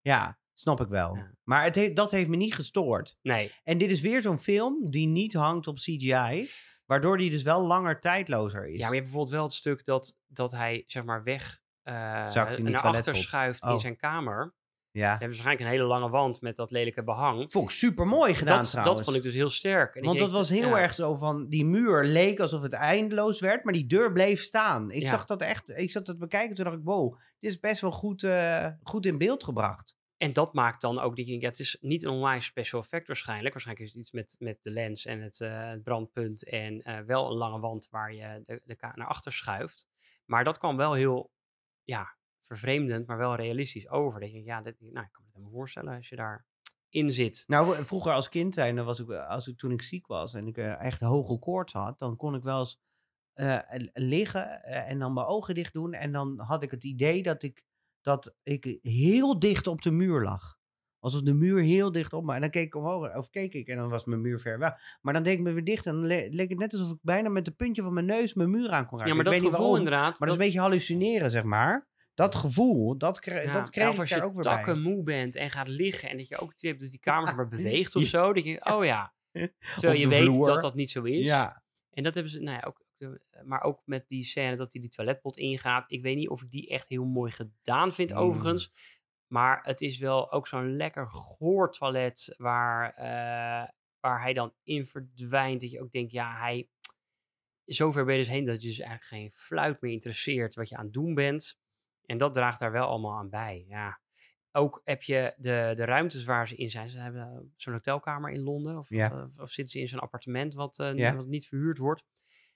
Ja, snap ik wel. Ja. Maar het dat heeft me niet gestoord. Nee, En dit is weer zo'n film die niet hangt op CGI. Waardoor die dus wel langer tijdlozer is. Ja, maar je hebt bijvoorbeeld wel het stuk dat, dat hij zeg maar weg eh, die naar achter schuift Oh. in zijn kamer. Ja. Ze hebben waarschijnlijk een hele lange wand met dat lelijke behang. Vond ik super mooi gedaan dat, trouwens. dat vond ik dus heel sterk. En Want dat was heel ja, erg zo van, die muur leek alsof het eindeloos werd, maar die deur bleef staan. Ik Ja. zag dat echt, ik zat het bekijken, toen dacht ik, wow, dit is best wel goed, eh, goed in beeld gebracht. En dat maakt dan ook, ja, het is niet een onwijs special effect waarschijnlijk. Waarschijnlijk is het iets met, met de lens en het, eh, het brandpunt en eh, wel een lange wand waar je de, de naar achter schuift. Maar dat kwam wel heel, ja, vervreemdend, maar wel realistisch over. Dat je, ja, dat, nou, ik kan me het helemaal voorstellen als je daar in zit. Nou, vroeger als kind zijn, dan was ik, eh, als ik, toen ik ziek was en ik eh, echt hoge koorts had, dan kon ik wel eens eh, liggen en dan mijn ogen dicht doen. En dan had ik het idee dat ik, dat ik heel dicht op de muur lag. Alsof de muur heel dicht op me. En dan keek ik omhoog, of keek ik en dan was mijn muur ver weg. Maar dan deed ik me weer dicht en dan le- leek het net alsof ik bijna met de puntje van mijn neus mijn muur aan kon raken. Ja, maar ik dat weet niet gevoel waarom, inderdaad. Maar dat is een beetje hallucineren, zeg maar. Dat gevoel, dat, kre- ja, dat kreeg ik als daar je ook weer bij. moe bent en gaat liggen en dat je ook het idee hebt dat die kamer maar beweegt of Ja. zo. Dat je, oh ja. Terwijl je weet vloer. dat dat niet zo is. Ja, En dat hebben ze, nou ja, ook, maar ook met die scène dat hij die toiletpot ingaat. Ik weet niet of ik die echt heel mooi gedaan vind, Mm. overigens. Maar het is wel ook zo'n lekker goor toilet waar, eh, waar hij dan in verdwijnt. Dat je ook denkt, ja, hij... Zover ben je dus heen dat je dus eigenlijk geen fluit meer interesseert wat je aan het doen bent. En dat draagt daar wel allemaal aan bij, ja. Ook heb je de, de ruimtes waar ze in zijn. Ze hebben eh, zo'n hotelkamer in Londen. Of, Ja. of, of zitten ze in zo'n appartement wat, eh, Ja. wat niet verhuurd wordt.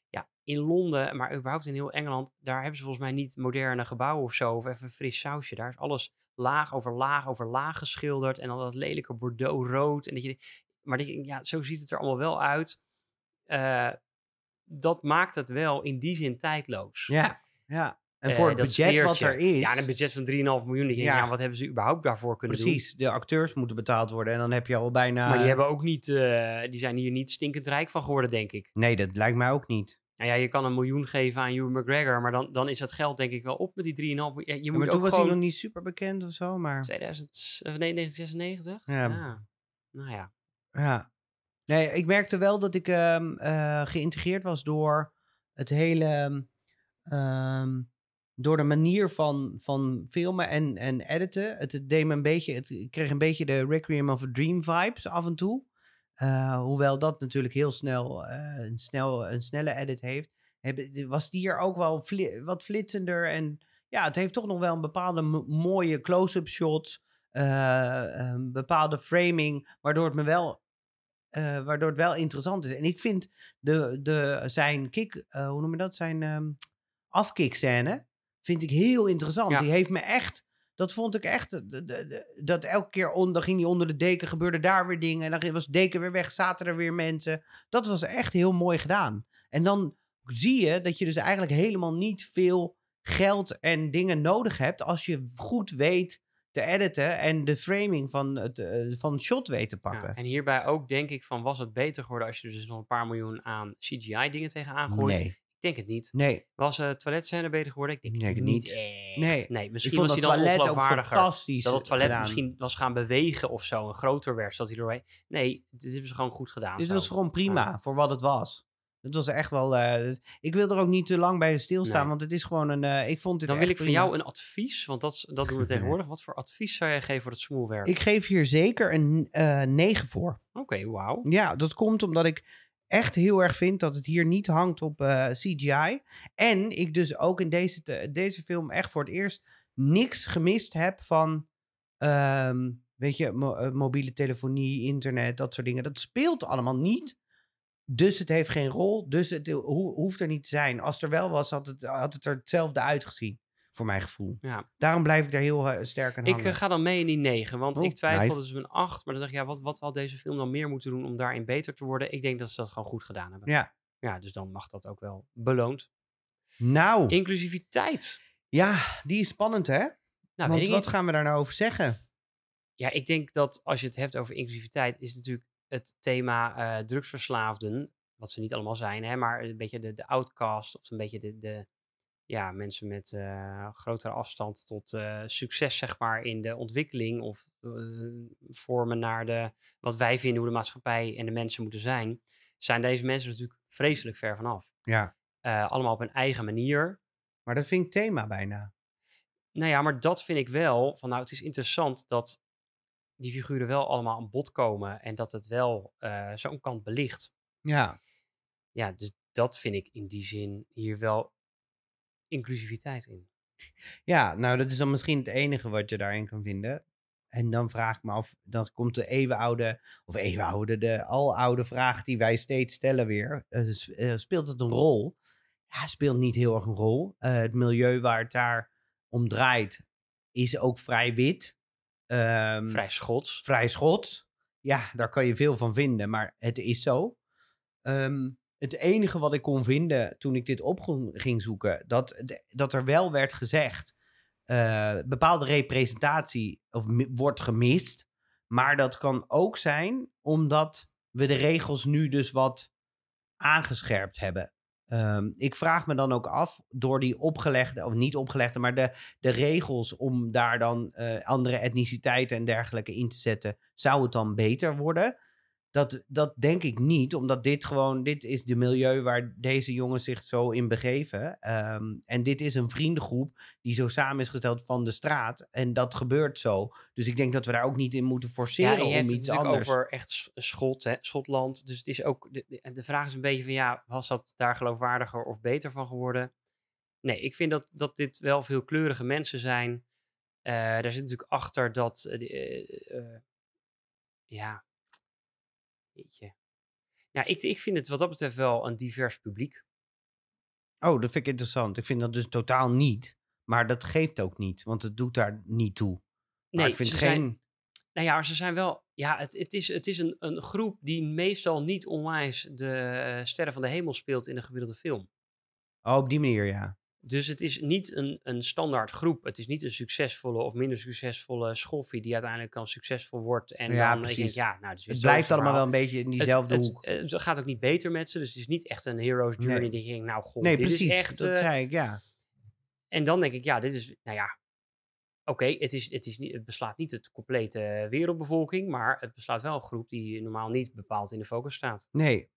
Ja, in Londen, maar überhaupt in heel Engeland, daar hebben ze volgens mij niet moderne gebouwen of zo. Of even een fris sausje. Daar is alles laag over laag over laag geschilderd. En dan dat lelijke bordeaux rood. En dat je, maar dat je, ja, zo ziet het er allemaal wel uit. Eh, dat maakt het wel in die zin tijdloos. ja, ja. En Eh, voor het budget wat er is... Ja, en een budget van 3,5 miljoen. Je, Ja. wat hebben ze überhaupt daarvoor kunnen doen? Precies, de acteurs moeten betaald worden en dan heb je al bijna... Maar die, hebben ook niet, eh, die zijn hier niet stinkend rijk van geworden, denk ik. Nee, dat lijkt mij ook niet. Nou ja, je kan een miljoen geven aan Hugh McGregor, maar dan, dan is dat geld denk ik wel op met die 3,5 miljoen. Ja, je Ja, moet maar toen was hij nog niet super bekend of zo, maar... 2000, eh, nee, 1996? Ja. Nou ja. Ja. Nee, ik merkte wel dat ik ehm, eh, geïntegreerd was door het hele... ehm, door de manier van, van filmen en, en editen. Het, deed me een beetje... Het, kreeg een beetje de Requiem of a Dream vibes af en toe. Eh, hoewel dat natuurlijk heel snel, eh, een, snel een snelle edit heeft. was die hier ook wel wat flitsender. En ja, het heeft toch nog wel een bepaalde mo- mooie close-up shots. eh, een bepaalde framing, waardoor het me wel, waardoor het wel interessant is. En ik vind de, de, zijn kick, eh, hoe noem je dat, zijn ehm afkickscène, vind ik heel interessant. Ja. Die heeft me echt, dat vond ik echt, dat elke keer on, dan ging hij onder de deken, gebeurde daar weer dingen. En dan was de deken weer weg, zaten er weer mensen. Dat was echt heel mooi gedaan. En dan zie je dat je dus eigenlijk helemaal niet veel geld en dingen nodig hebt als je goed weet te editen en de framing van het, eh, van shot weet te Ja, pakken. en hierbij ook denk ik van, was het beter geworden als je dus nog een paar miljoen aan CGI dingen tegenaan gooit? nee, Ik denk het niet. nee. Was de toiletscène beter geworden? Ik denk, Ik het niet. echt. Nee. nee misschien vond was dat hij dan toilet ook fantastisch Dat het toilet gedaan. misschien was gaan bewegen of zo. En groter werd, zodat hij doorheen... Nee, dit hebben ze gewoon goed gedaan. Dit zo. was gewoon prima voor wat het was. Het was echt wel. eh, ik wil er ook niet te lang bij stilstaan, Nee. want het is gewoon een. eh, ik vond dit Dan wil ik van prima. jou een advies, want dat, dat doen we tegenwoordig. Wat voor advies zou jij geven voor het smoelwerk? Ik geef hier zeker een eh 9 voor. Oké, wauw. Ja, dat komt omdat ik echt heel erg vind dat het hier niet hangt op eh, CGI. En ik dus ook in deze, deze film echt voor het eerst niks gemist heb van. ehm, weet je, eh, mobiele telefonie, internet, dat soort dingen. Dat speelt allemaal niet. Dus het heeft geen rol. Dus het ho- hoeft er niet te zijn. Als er wel was, had het, had het er hetzelfde uitgezien. Voor mijn gevoel. Ja. Daarom blijf ik daar heel eh, sterk aan Ik hangen. eh, ga dan mee in die 9, want Oh, ik twijfelde dus een 8. Maar dan dacht ik, ja, wat, wat had deze film dan meer moeten doen om daarin beter te worden? Ik denk dat ze dat gewoon goed gedaan hebben. Ja. Ja, dus dan mag dat ook wel beloond. Nou, Inclusiviteit. ja, die is spannend hè? Nou, Want ik wat niet. gaan we daar nou over zeggen? Ja, ik denk dat als je het hebt over inclusiviteit, is natuurlijk het thema eh, drugsverslaafden, wat ze niet allemaal zijn, hè, maar een beetje de, de outcast of een beetje de, de ja, mensen met eh, grotere afstand tot eh, succes, zeg maar, in de ontwikkeling of eh, vormen naar de, wat wij vinden hoe de maatschappij en de mensen moeten zijn, zijn deze mensen natuurlijk vreselijk ver vanaf. Ja. Allemaal op een eigen manier. Maar dat vind ik thema bijna. Nou ja, maar dat vind ik wel. Van nou, het is interessant dat die figuren wel allemaal aan bod komen. En dat het wel zo'n kant belicht. Ja. Ja, dus dat vind ik in die zin hier wel inclusiviteit in. Ja, nou dat is dan misschien het enige wat je daarin kan vinden. En dan vraag ik me af, dan komt de eeuwenoude, of eeuwenoude, de aloude vraag die wij steeds stellen weer. Eh, speelt het een rol? Ja, speelt niet heel erg een rol. Eh, het milieu waar het daar om draait is ook vrij wit. Ehm, Vrij schots. vrij schots. Ja, daar kan je veel van vinden, maar het is zo. Ehm, het enige wat ik kon vinden toen ik dit op ging- zoeken, dat, dat er wel werd gezegd, eh, bepaalde representatie of wordt gemist. Maar dat kan ook zijn omdat we de regels nu dus wat aangescherpt hebben. Ehm, ik vraag me dan ook af, door die opgelegde, of niet opgelegde, maar de, de regels om daar dan eh, andere etniciteiten en dergelijke in te zetten, zou het dan beter worden? Dat, dat denk ik niet, omdat dit gewoon, dit is de milieu waar deze jongens zich zo in begeven. Ehm, en dit is een vriendengroep die zo samen is gesteld van de straat. En dat gebeurt zo. Dus ik denk dat we daar ook niet in moeten forceren Ja, en je om iets natuurlijk anders. over echt Sch- Schot, hè, Schotland. Dus het is ook, de, de- vraag is een beetje van ja, was dat daar geloofwaardiger of beter van geworden? Nee, ik vind dat, dat dit wel veel kleurige mensen zijn. Eh, daar zit natuurlijk achter dat, eh, eh, ja, weet je. Ja, ik, ik vind het wat dat betreft wel een divers publiek. Oh, dat vind ik interessant. Ik vind dat dus totaal niet. Maar dat geeft ook niet, want het doet daar niet toe. Maar Nee, ik vind ze geen. zijn- Nou ja, ze zijn wel. Ja, het, het is, het is een, een groep die meestal niet onwijs de eh, sterren van de hemel speelt in een gemiddelde film. Oh, op die manier, ja. Dus het is niet een, een standaard groep. Het is niet een succesvolle of minder succesvolle schoffie die uiteindelijk dan succesvol wordt. En Ja, dan denk precies. ja, nou, dus Het blijft allemaal wel een beetje in diezelfde het, hoek. Het, het gaat ook niet beter met ze. Dus het is niet echt een hero's journey Nee. die denkt, nou god, nee, dit precies. is echt... dat eh, zei ik, ja. en dan denk ik, ja, dit is, nou ja, oké, het, is, het, is niet, het beslaat niet het complete wereldbevolking, maar het beslaat wel een groep die normaal niet bepaald in de focus staat. Nee.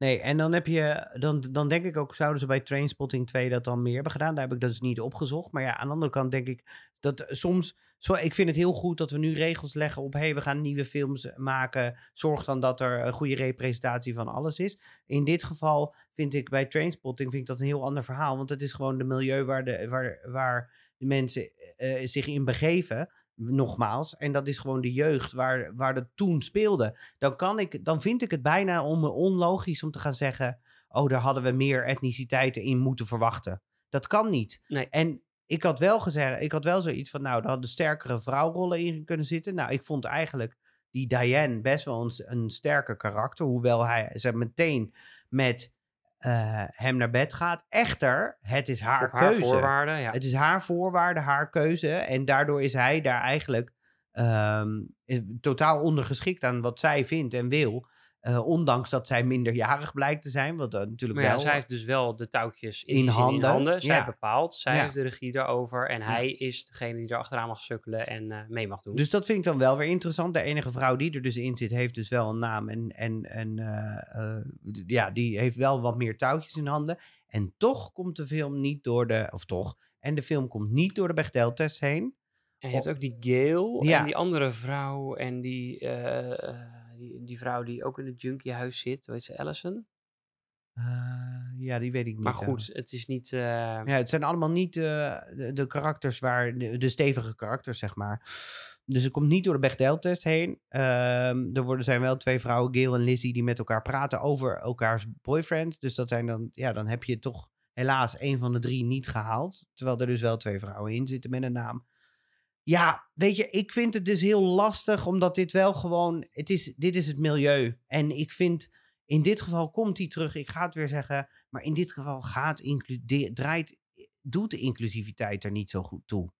Nee, en dan heb je, dan, dan denk ik ook, zouden ze bij Trainspotting 2 dat dan meer hebben gedaan? Daar heb ik dat dus niet opgezocht. Maar ja, aan de andere kant denk ik dat soms, zo, ik vind het heel goed dat we nu regels leggen op, hé, hey, we gaan nieuwe films maken. Zorg dan dat er een goede representatie van alles is. In dit geval vind ik bij Trainspotting vind ik dat een heel ander verhaal. Want het is gewoon de milieu waar de, waar, waar de mensen eh, zich in begeven. Nogmaals, en dat is gewoon de jeugd waar, waar dat toen speelde dan, kan ik, dan vind ik het bijna onlogisch om te gaan zeggen: Oh, daar hadden we meer etniciteiten in moeten verwachten. Dat kan niet. Nee. En ik had wel gezegd, ik had wel zoiets van: Nou, er hadden sterkere vrouwrollen in kunnen zitten. Nou, ik vond eigenlijk die Diane best wel een, een sterker karakter, hoewel hij ze meteen met eh, hem naar bed gaat. Echter, het is haar, haar keuze. voorwaarden, ja. Het is haar voorwaarde, haar keuze. En daardoor is hij daar eigenlijk ehm, totaal ondergeschikt aan wat zij vindt en wil. Eh, ondanks dat zij minderjarig blijkt te zijn. Wat dat natuurlijk Maar ja, wel. zij heeft dus wel de touwtjes in, handen, handen. Zij ja. bepaalt, zij Ja. heeft de regie daarover en hij is degene die er achteraan mag sukkelen en eh, mee mag doen. Dus dat vind ik dan wel weer interessant. De enige vrouw die er dus in zit, heeft dus wel een naam. En, en, en eh, eh, ja, die heeft wel wat meer touwtjes in handen. En toch komt de film niet door de. Of toch. En de film komt niet door de Bechdel-test heen. En je hebt ook die Gail Ja. en die andere vrouw en die, eh, eh, die, die vrouw die ook in het junkiehuis zit. Weet ze, Allison? Eh, ja, die weet ik niet. Maar goed, het is niet... eh, Ja, het zijn allemaal niet eh, de, de karakters waar, de, de stevige karakters, zeg maar. Dus het komt niet door de Bechdel-test heen. Ehm, er worden, zijn wel twee vrouwen, Gail en Lizzie, die met elkaar praten over elkaars boyfriend. Dus dat zijn dan, ja, dan heb je toch helaas een van de drie niet gehaald. Terwijl er dus wel twee vrouwen in zitten met een naam. Ja, weet je, ik vind het dus heel lastig, omdat dit wel gewoon, het is, dit is het milieu. En ik vind, in dit geval komt hij terug, ik ga het weer zeggen, maar in dit geval gaat de- draait, doet de inclusiviteit er niet zo goed toe.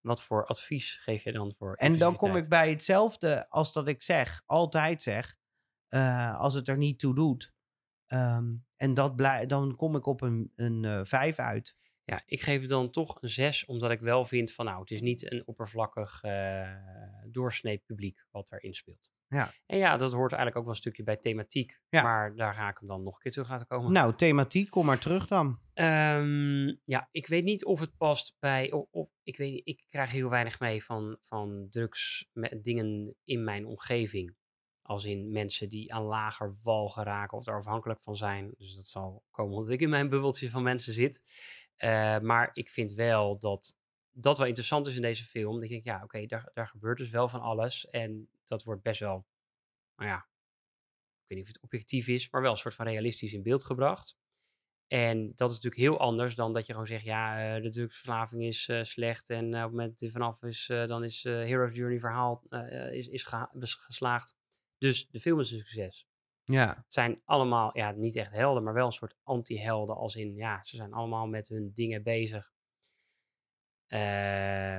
wat voor advies geef je dan voor En dan kom ik bij hetzelfde als dat ik zeg, altijd zeg, eh, als het er niet toe doet. Ehm, en dat dan kom ik op een, een eh, vijf uit. Ja, ik geef het dan toch een 6, omdat ik wel vind van nou, het is niet een oppervlakkig eh doorsnee publiek wat erin speelt. Ja. En ja, dat hoort eigenlijk ook wel een stukje bij thematiek. Ja. Maar daar ga ik hem dan nog een keer terug laten komen. Nou, thematiek, kom maar terug dan. Ehm, ja, ik weet niet of het past bij. Of, of- ik, weet, ik krijg heel weinig mee van, van drugs, met dingen in mijn omgeving. Als in mensen die aan lager wal geraken of daar afhankelijk van zijn. Dus dat zal komen omdat ik in mijn bubbeltje van mensen zit. Eh, maar ik vind wel dat dat wel interessant is in deze film. Dat ik denk, ja, oké, daar, daar gebeurt dus wel van alles. En dat wordt best wel, nou ja, ik weet niet of het objectief is, maar wel een soort van realistisch in beeld gebracht. En dat is natuurlijk heel anders dan dat je gewoon zegt, ja, eh, de drugsverslaving is eh, slecht en op het moment dat vanaf is, dan is Hero's Journey verhaal is, is geslaagd. Dus de film is een succes. Ja, Het zijn allemaal, ja, niet echt helden, maar wel een soort anti-helden. Als in, ja, ze zijn allemaal met hun dingen bezig. Eh,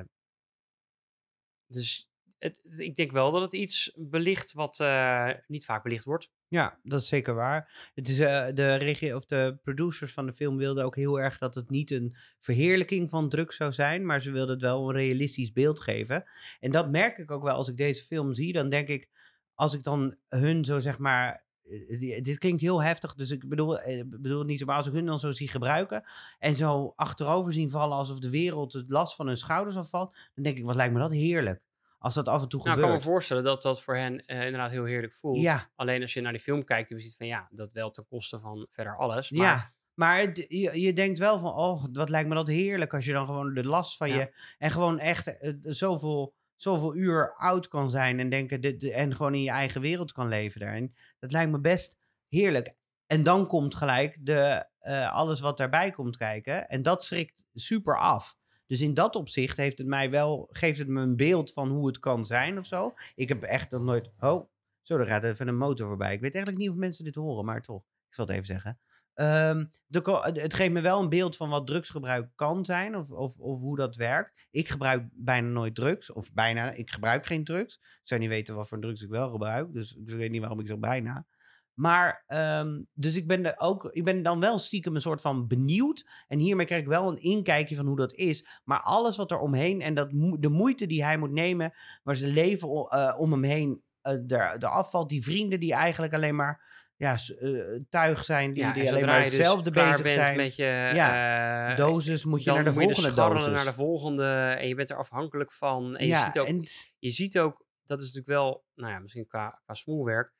dus het, het- ik denk wel dat het iets belicht wat eh, niet vaak belicht wordt. ja, dat is zeker waar. Het is, eh, de, regie, of de producers van de film wilden ook heel erg dat het niet een verheerlijking van drugs zou zijn, maar ze wilden het wel een realistisch beeld geven. En dat merk ik ook wel als ik deze film zie. Dan denk ik, als ik dan hun zo zeg maar. Eh, Dit klinkt heel heftig, dus ik bedoel, eh, bedoel het niet zo. Maar als ik hun dan zo zie gebruiken en zo achterover zien vallen alsof de wereld het last van hun schouders afvalt, dan denk ik, wat lijkt me dat heerlijk. Als dat af en toe Nou, ik kan me gebeurt. voorstellen dat dat voor hen eh, inderdaad heel heerlijk voelt. Ja. Alleen als je naar die film kijkt, dan ziet van ja, dat wel ten koste van verder alles. Maar Ja, maar het- je, je denkt wel van, oh, wat lijkt me dat heerlijk als je dan gewoon de last van Ja. je en gewoon echt zoveel, zoveel uur oud kan zijn en denken dit- dit- en gewoon in je eigen wereld kan leven daarin. Dat lijkt me best heerlijk. En dan komt gelijk de, eh, alles wat daarbij komt kijken en dat schrikt super af. Dus in dat opzicht heeft het mij wel, geeft het me een beeld van hoe het kan zijn of zo. Ik heb echt nog nooit. Oh, zo, er gaat even een motor voorbij. Ik weet eigenlijk niet of mensen dit horen, maar toch. Ik zal het even zeggen. Ehm, de, ko- het geeft me wel een beeld van wat drugsgebruik kan zijn of, of, of hoe dat werkt. Ik gebruik bijna nooit drugs, of bijna, ik gebruik geen drugs. Ik zou niet weten wat voor drugs ik wel gebruik, dus ik weet niet waarom ik zeg bijna. Maar, ehm, dus ik ben, ook, ik ben dan wel stiekem een soort van benieuwd. En hiermee krijg ik wel een inkijkje van hoe dat is. Maar alles wat er omheen en dat, de moeite die hij moet nemen, waar zijn leven eh, om hem heen eh, er, de afvalt, die vrienden die eigenlijk alleen maar ja, eh, tuig zijn, die, ja, die en alleen maar dus hetzelfde bezig zijn. met je Ja, eh, dosis moet je dan naar de je dus volgende dosis. naar de volgende en je bent er afhankelijk van. En je, ziet ook, en je ziet ook, dat is natuurlijk wel, nou ja, misschien qua, qua smoelwerk.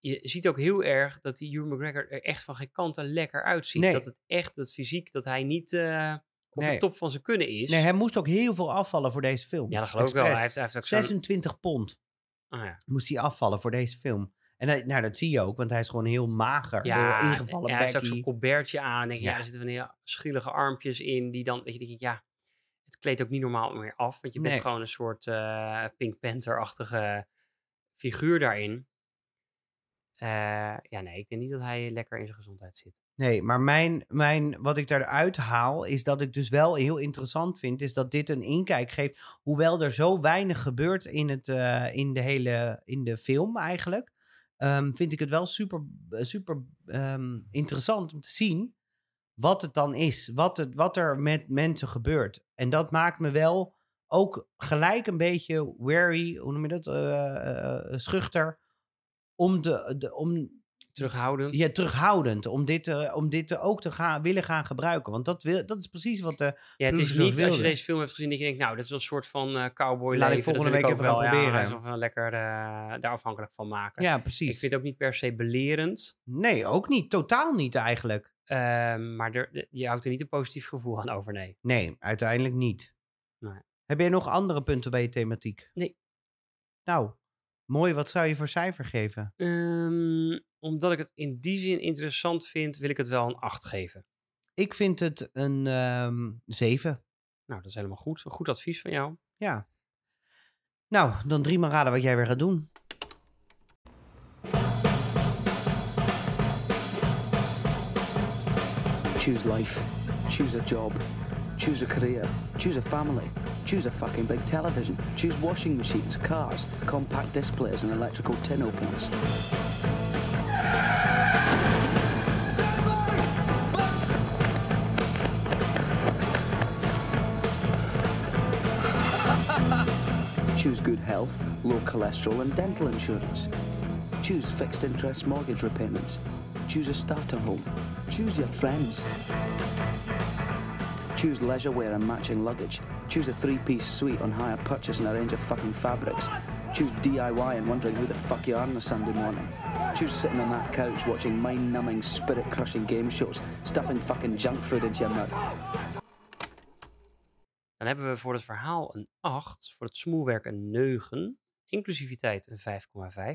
Je ziet ook heel erg dat die Hugh McGregor er echt van geen kanten lekker uitziet. Nee. Dat het echt, dat fysiek, dat hij niet eh, op Nee. de top van zijn kunnen is. nee, hij moest ook heel veel afvallen voor deze film. ja, dat geloof ik wel. Hij heeft, hij heeft ook zo'n... 26 pond Ah, ja. moest hij afvallen voor deze film. En hij- nou, dat zie je ook, want hij is gewoon heel mager. Ja, heel ingevallen en hij heeft ook zo'n colbertje aan. En denk je, ja. Ja. er zitten van die schielige armpjes in. Die dan, weet je, denk ik, ja, het kleedt ook niet normaal meer af. Want je bent Nee. gewoon een soort eh, Pink Panther-achtige figuur daarin. Eh, ja, nee, ik denk niet dat hij lekker in zijn gezondheid zit. Nee, maar mijn, mijn, wat ik daaruit haal, is dat ik dus wel heel interessant vind, is dat dit een inkijk geeft, hoewel er zo weinig gebeurt in, het, eh, in de hele in de film eigenlijk, ehm, vind ik het wel super, super ehm, interessant om te zien wat het dan is, wat, het, wat er met mensen gebeurt. En dat maakt me wel ook gelijk een beetje wary, hoe noem je dat, Eh, eh, schuchter, om, de, de, om Terughoudend. ja, terughoudend om dit, eh, om dit ook te gaan, willen gaan gebruiken. Want dat, wil, dat is precies wat de. Ja, het is niet als je deze film hebt gezien dat je denkt, nou, dit is wel een soort van eh cowboy Laat ik leven. dat volgende week even gaan proberen. Ja, we lekker eh, daar afhankelijk van maken. Ja, ik precies. vind het ook niet per se belerend. Nee, ook niet. Totaal niet eigenlijk. ehm, maar er, je houdt er niet een positief gevoel aan over, nee. Nee, uiteindelijk niet. Nee. Heb jij nog andere punten bij je thematiek? Nee. Nou, mooi. Wat zou je voor cijfer geven? Ehm, omdat ik het in die zin interessant vind, wil ik het wel een 8 geven. Ik vind het een ehm 7. Nou, dat is helemaal goed. Een goed advies van jou. Ja. Nou, dan drie maar raden wat jij weer gaat doen. Choose life. Choose a job. Choose a career. Choose a family. Choose a fucking big television. Choose washing machines, cars, compact displays, and electrical tin openers. Choose good health, low cholesterol, and dental insurance. Choose fixed interest mortgage repayments. Choose a starter home. Choose your friends. Choose leisure wear and matching luggage. Choose a three piece suite on hire purchase and a range of fucking fabrics. Choose DIY and wondering who the fuck you are on a Sunday morning. Choose sitting on that couch watching mind numbing, spirit crushing game shows, stuffing fucking junk food into your mouth. Dan hebben we voor het verhaal een 8, voor het smoelwerk een 9, inclusiviteit een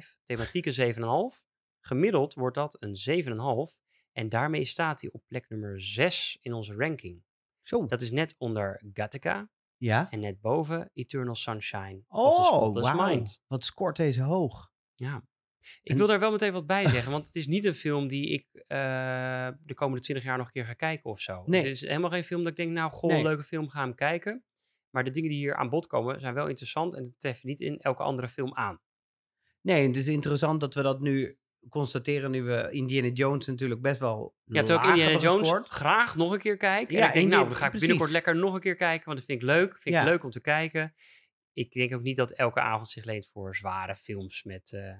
5,5, thematiek een 7,5. Gemiddeld wordt dat een 7,5 en daarmee staat hij op plek nummer 6 in onze ranking. Zo. Dat is net onder Gattaca Ja. en net boven Eternal Sunshine Oh, wauw. Mind. Wat scoort deze hoog? Ja. Ik En- wil daar wel meteen wat bij zeggen, want het is niet een film die ik eh, de komende 20 jaar nog een keer ga kijken of zo. Nee. Het is helemaal geen film dat ik denk, nou, goh, Nee. een leuke film, ga hem kijken. Maar de dingen die hier aan bod komen zijn wel interessant en het treffen niet in elke andere film aan. Nee, het is interessant dat we dat nu constateren nu we Indiana Jones natuurlijk best wel Ja, terwijl ik laag Indiana Jones gescoord. graag nog een keer kijk. Ja, en ik denk, nou, dan ga ik precies. binnenkort lekker nog een keer kijken, want dat vind ik leuk. Vind Ja. ik leuk om te kijken. Ik denk ook niet dat elke avond zich leent voor zware films met... eh,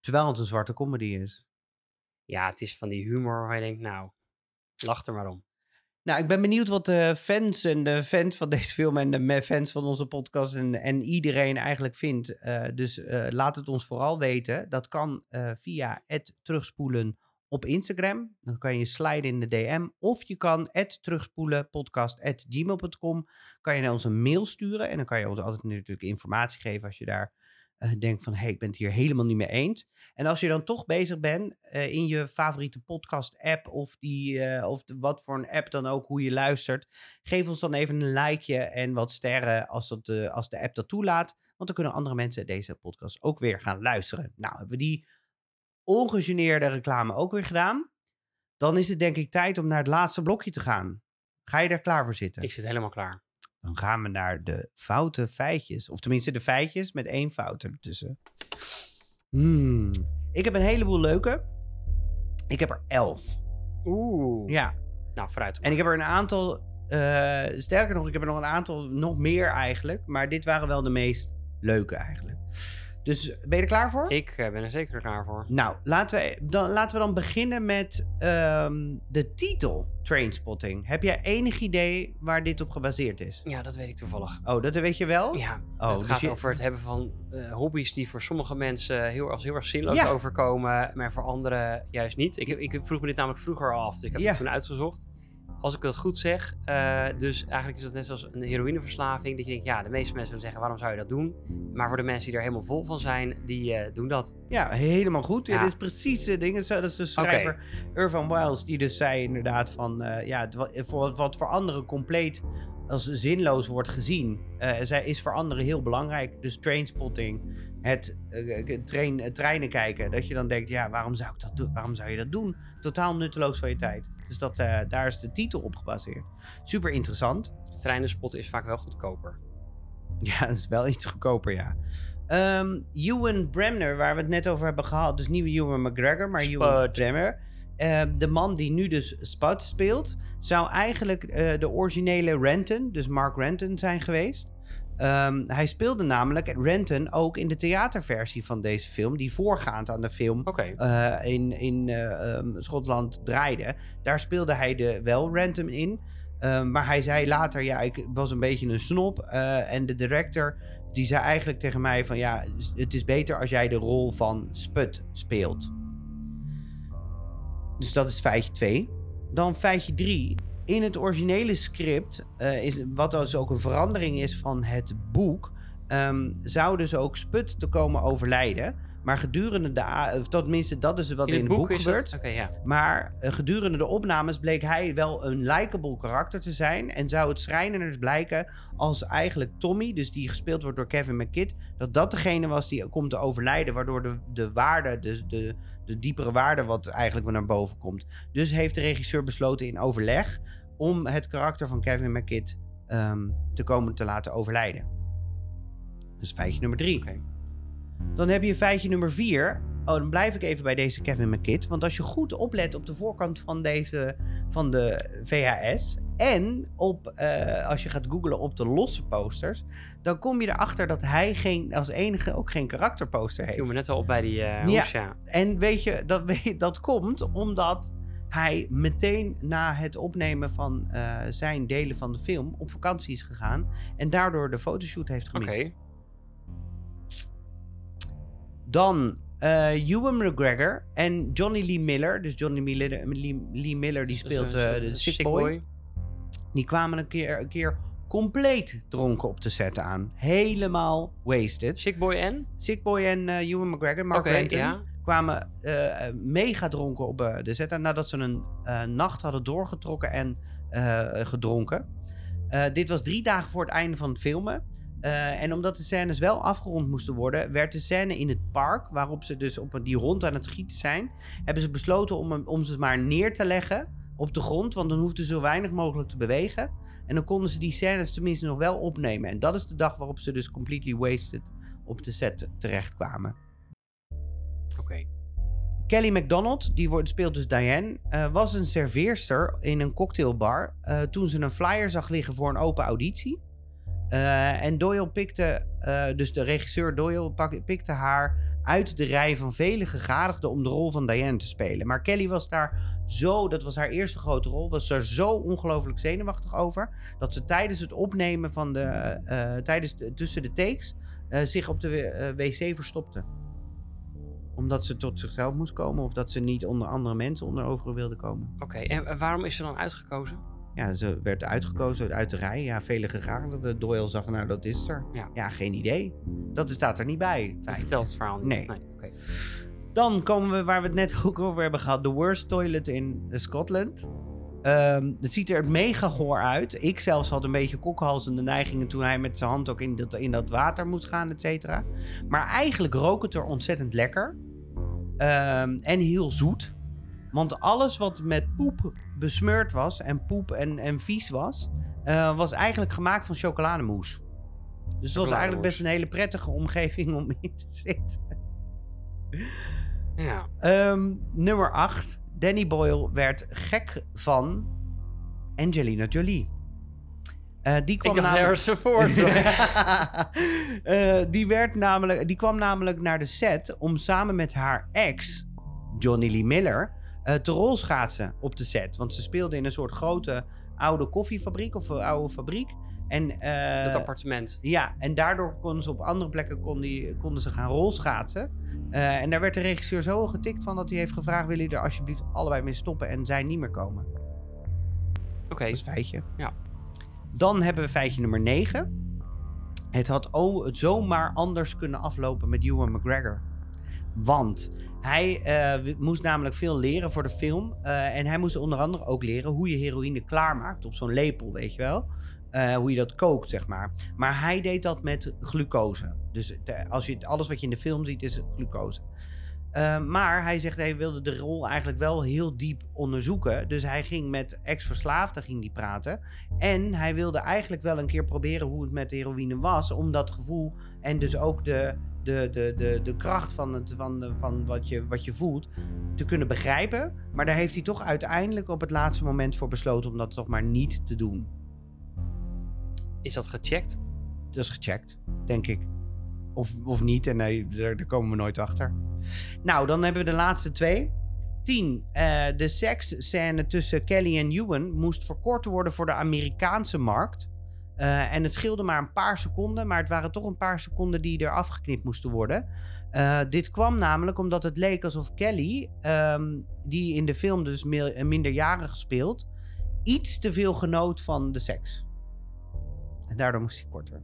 Terwijl het een zwarte comedy is. ja, het is van die humor waar je denkt, nou, lach er maar om. Nou, ik ben benieuwd wat de fans en de fans van deze film en de fans van onze podcast en, en iedereen eigenlijk vindt. Eh, dus eh, laat het ons vooral weten. Dat kan eh, via het terugspoelen op Instagram. Dan kan je sliden in de DM. Of je kan het terugspoelen gmail.com. Kan je naar ons een mail sturen. En dan kan je ons altijd natuurlijk informatie geven als je daar eh, denkt van... hé, hey, ik ben het hier helemaal niet mee eens. En als je dan toch bezig bent eh, in je favoriete podcast-app of, die, eh, of wat voor een app dan ook, hoe je luistert, geef ons dan even een likeje en wat sterren als, dat, als de app dat toelaat. Want dan kunnen andere mensen deze podcast ook weer gaan luisteren. Nou, hebben we die ongegeneerde reclame ook weer gedaan. Dan is het denk ik tijd om naar het laatste blokje te gaan. Ga je daar klaar voor zitten? Ik zit helemaal klaar. Dan gaan we naar de foute feitjes. Of tenminste de feitjes met één fout ertussen. Hmm. Ik heb een heleboel leuke. Ik heb er elf. Oeh. Ja. Nou, vooruit. En ik heb er een aantal... eh, sterker nog, ik heb er nog een aantal, nog meer eigenlijk. Maar dit waren wel de meest leuke eigenlijk. Dus ben je er klaar voor? Ik eh, ben er zeker klaar voor. Nou, laten we dan, laten we dan beginnen met ehm, de titel Trainspotting. Heb jij enig idee waar dit op gebaseerd is? Ja, dat weet ik toevallig. Oh, dat weet je wel? Ja, Oh, het dus gaat je- over het hebben van eh, hobby's die voor sommige mensen heel, als heel erg zinloos Ja. overkomen, maar voor anderen juist niet. Ik, ik vroeg me dit namelijk vroeger al af, dus ik heb Ja. het toen uitgezocht. Als ik dat goed zeg, eh, dus eigenlijk is dat net zoals een heroïneverslaving, dat je denkt, ja, de meeste mensen zullen zeggen, waarom zou je dat doen? Maar voor de mensen die er helemaal vol van zijn, die eh, doen dat. Ja, helemaal goed. Ja. Dit is precies het ding. Zo, Dat is de schrijver Irvan Wiles die dus zei inderdaad van... eh, ja, het voor, wat voor anderen compleet als zinloos wordt gezien... zij is voor anderen heel belangrijk. Dus trainspotting, het, train, treinen kijken. Dat je dan denkt, ja, waarom zou, ik dat doen? waarom zou je dat doen? Totaal nutteloos van je tijd. Dus dat, eh, daar is de titel op gebaseerd. Super interessant. Treinenspot is vaak wel goedkoper. Ja, dat is wel iets goedkoper, ja. Ehm Ewan Bremner, waar we het net over hebben gehad. Dus niet Ewan McGregor, maar Ewan Spud. Bremner. Ehm, de man die nu dus Spud speelt, zou eigenlijk eh, de originele Renton, dus Mark Renton, zijn geweest. Ehm, hij speelde namelijk Renton ook in de theaterversie van deze film, die voorgaand aan de film eh, in, in eh, ehm, Schotland draaide. Daar speelde hij de, wel Rantum in. Ehm, maar hij zei later, ja, ik was een beetje een snop. eh, en de director, die zei eigenlijk tegen mij van... ja, het is beter als jij de rol van Spud speelt. Dus dat is feitje 2. Dan feitje 3. In het originele script, eh, is, wat dus ook een verandering is van het boek... ehm, zou dus ook Spud te komen overlijden... Maar gedurende de... Of tenminste, dat is wat in, het boek, is gebeurt. ja. Maar eh, gedurende de opnames bleek hij wel een likable karakter te zijn. En zou het schrijnender blijken als eigenlijk Tommy, dus die gespeeld wordt door Kevin McKidd, dat dat degene was die komt te overlijden. Waardoor de, de waarde, de, de, de diepere waarde wat eigenlijk weer naar boven komt. Dus heeft de regisseur besloten in overleg om het karakter van Kevin McKidd ehm, te komen te laten overlijden. Dus feitje nummer drie. Oké. Dan heb je feitje nummer 4. Oh, dan blijf ik even bij deze Kevin McKidd. Want als je goed oplet op de voorkant van, deze, van de VHS... En op, eh, als je gaat googlen op de losse posters, dan kom je erachter dat hij geen, als enige ook geen karakterposter Viel heeft. me net al op bij die eh Ja. hoes, ja. En weet je, dat, dat komt omdat hij meteen na het opnemen van eh, zijn delen van de film op vakantie is gegaan en daardoor de fotoshoot heeft Oké. gemist. Dan Ewan McGregor en Johnny Lee Miller. Dus Johnny Lee Miller, Lee, Lee Miller die speelt eh, de sick boy. Die kwamen een keer, een keer compleet dronken op de set aan. Helemaal wasted. Sick Boy en? Sick Boy en Ewan McGregor, Mark ja. kwamen mega dronken op de set aan nadat ze een nacht hadden doorgetrokken en gedronken. Dit was drie dagen voor het einde van het filmen. Eh, en omdat de scènes wel afgerond moesten worden, werd de scène in het park, waarop ze dus op die rond aan het schieten zijn, hebben ze besloten om, om ze maar neer te leggen op de grond, want dan hoefden ze zo weinig mogelijk te bewegen. En dan konden ze die scènes tenminste nog wel opnemen. En dat is de dag waarop ze dus completely wasted op de set terechtkwamen. Oké. Kelly MacDonald, die wordt, speelt dus Diane, eh, was een serveerster in een cocktailbar eh, toen ze een flyer zag liggen voor een open auditie. Eh, en Doyle pikte, eh, dus de regisseur Doyle pikte haar uit de rij van vele gegadigden om de rol van Diane te spelen. Maar Kelly was daar zo, dat was haar eerste grote rol, was er zo ongelooflijk zenuwachtig over dat ze tijdens het opnemen van de, eh, tijdens de- tussen de takes zich op de wc verstopte omdat ze tot zichzelf moest komen of dat ze niet onder andere mensen onder wilde komen. Oké, en waarom is ze dan uitgekozen? Ja, ze werd uitgekozen uit de rij. Ja, vele gegadigden. Doyle zag, nou, dat is er. Ja. geen idee. Dat staat er niet bij. Vertelt het verhaal niet. Nee. Dan komen we waar we het net ook over hebben gehad. The worst toilet in Scotland. Ehm, het ziet er mega goor uit. Ik zelfs had een beetje kokhalzende neigingen toen hij met zijn hand ook in dat, in dat water moest gaan, et cetera. Maar eigenlijk rook het er ontzettend lekker. Ehm, en heel zoet. Want alles wat met poep besmeurd was en poep en, en vies was, eh, was eigenlijk gemaakt van chocolademousse. Dus het was eigenlijk best een hele prettige omgeving om in te zitten. Ja. Ehm, nummer 8. Danny Boyle werd gek van Angelina Jolie. Eh, die kwam namelijk... Ford. Eh, die, werd namelijk, die kwam namelijk naar de set om samen met haar ex, Johnny Lee Miller, eh, te rolschaatsen op de set. Want ze speelde in een soort grote oude koffiefabriek of oude fabriek. En, eh, dat appartement. ja, en daardoor konden ze op andere plekken kon die, konden ze gaan rolschaatsen. Eh, en daar werd de regisseur zo getikt van dat hij heeft gevraagd: willen jullie er alsjeblieft allebei mee stoppen en zij niet meer komen? Oké. Dat is feitje. Ja. Dan hebben we feitje nummer 9. Het had het zomaar anders kunnen aflopen met Ewan McGregor. Want hij eh, moest namelijk veel leren voor de film. eh, en hij moest onder andere ook leren hoe je heroïne klaarmaakt op zo'n lepel, weet je wel. Eh, hoe je dat kookt, zeg maar. Maar hij deed dat met glucose. Dus als je, alles wat je in de film ziet is glucose. Eh, maar hij zegt hij wilde de rol eigenlijk wel heel diep onderzoeken. Dus hij ging met ex-verslaafden ging die praten. En hij wilde eigenlijk wel een keer proberen hoe het met de heroïne was. Om dat gevoel en dus ook de, de, de, de, de kracht van, het, van, van wat, je, wat je voelt te kunnen begrijpen. Maar daar heeft hij toch uiteindelijk op het laatste moment voor besloten om dat toch maar niet te doen. Is dat gecheckt? Dat is gecheckt, denk ik. Of, of niet, en daar, daar komen we nooit achter. Nou, dan hebben we de laatste twee. 10. eh, de seksscène tussen Kelly en Ewan moest verkort worden voor de Amerikaanse markt. Eh, en het scheelde maar een paar seconden, maar het waren toch een paar seconden die er afgeknipt moesten worden. Eh, dit kwam namelijk omdat het leek alsof Kelly, ehm, die in de film dus minderjarig speelt, iets te veel genoot van de seks. En daardoor moest hij korter.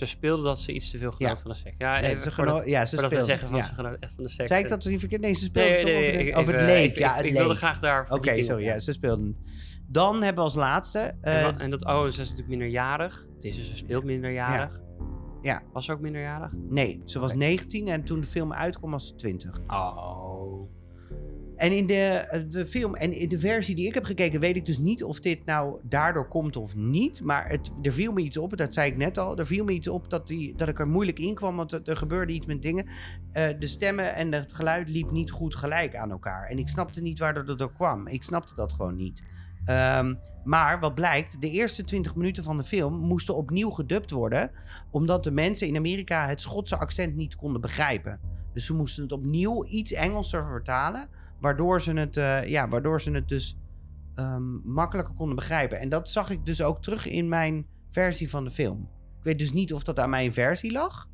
Ze speelde dat ze iets te veel genoot Ja. van de seks. Ja, Nee, ze voordat- geno- ja, ze speelde. zeggen van ja. ze genoot echt van de seks. Zei ik dat niet verkeerd? Nee, ze speelde Nee, toch nee, over, nee, de, ik- over ik, het ik- ja, ik, het ik wilde graag daar Oké, zo, ja, ze speelden. Dan hebben we als laatste... En, eh, en dat, oh, ze is natuurlijk minderjarig. Het is dus, ze speelt minderjarig. Ja. Was ze ook minderjarig? nee, ze was Oké. 19 en toen de film uitkwam was ze 20. Oh. En in de, eh, de film en in de versie die ik heb gekeken, weet ik dus niet of dit nou daardoor komt of niet. Maar het, er viel me iets op, dat zei ik net al. Er viel me iets op dat, die, dat ik er moeilijk in kwam, want er, gebeurde iets met dingen. Eh, de stemmen en het geluid liep niet goed gelijk aan elkaar. En ik snapte niet waardoor dat door kwam. Ik snapte dat gewoon niet. Ehm, maar wat blijkt, de eerste 20 minuten van de film moesten opnieuw gedubt worden. Omdat de mensen in Amerika het Schotse accent niet konden begrijpen. Dus ze moesten het opnieuw iets Engelser vertalen. Waardoor ze het, eh, ja, waardoor ze het dus ehm, makkelijker konden begrijpen. En dat zag ik dus ook terug in mijn versie van de film. Ik weet dus niet of dat aan mijn versie lag.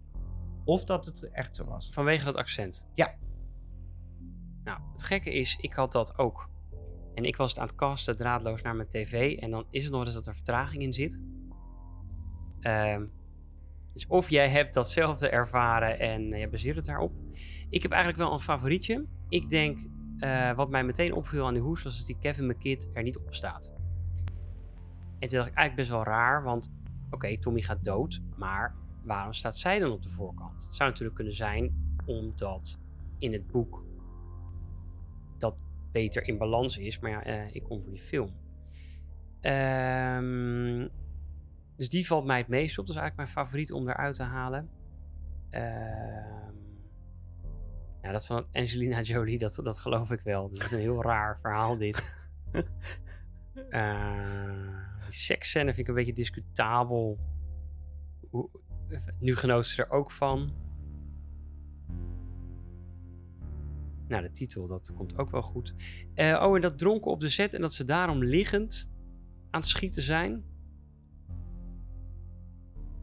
Of dat het echt zo was. Vanwege dat accent. Ja. Nou, het gekke is, ik had dat ook. En ik was het aan het casten draadloos naar mijn tv. En dan is het nog eens dat er vertraging in zit. Ehm, dus of jij hebt datzelfde ervaren en je baseert het daarop. Ik heb eigenlijk wel een favorietje. Ik denk, eh, wat mij meteen opviel aan die hoes, was dat die Kevin McKidd er niet op staat. En toen dacht ik eigenlijk best wel raar, want oké, Tommy gaat dood, maar waarom staat zij dan op de voorkant? Het zou natuurlijk kunnen zijn omdat in het boek dat beter in balans is, maar ja, eh, ik kom voor die film. Ehm, dus die valt mij het meest op. Dat is eigenlijk mijn favoriet om eruit te halen. Ehm, ja, dat van Angelina Jolie, dat, dat geloof ik wel. Dat is een heel raar verhaal dit. Die seksscène vind ik een beetje discutabel. Hoe, nu genoot ze er ook van. Nou, de titel, dat komt ook wel goed. Eh, oh, en dat dronken op de set en dat ze daarom liggend aan het schieten zijn.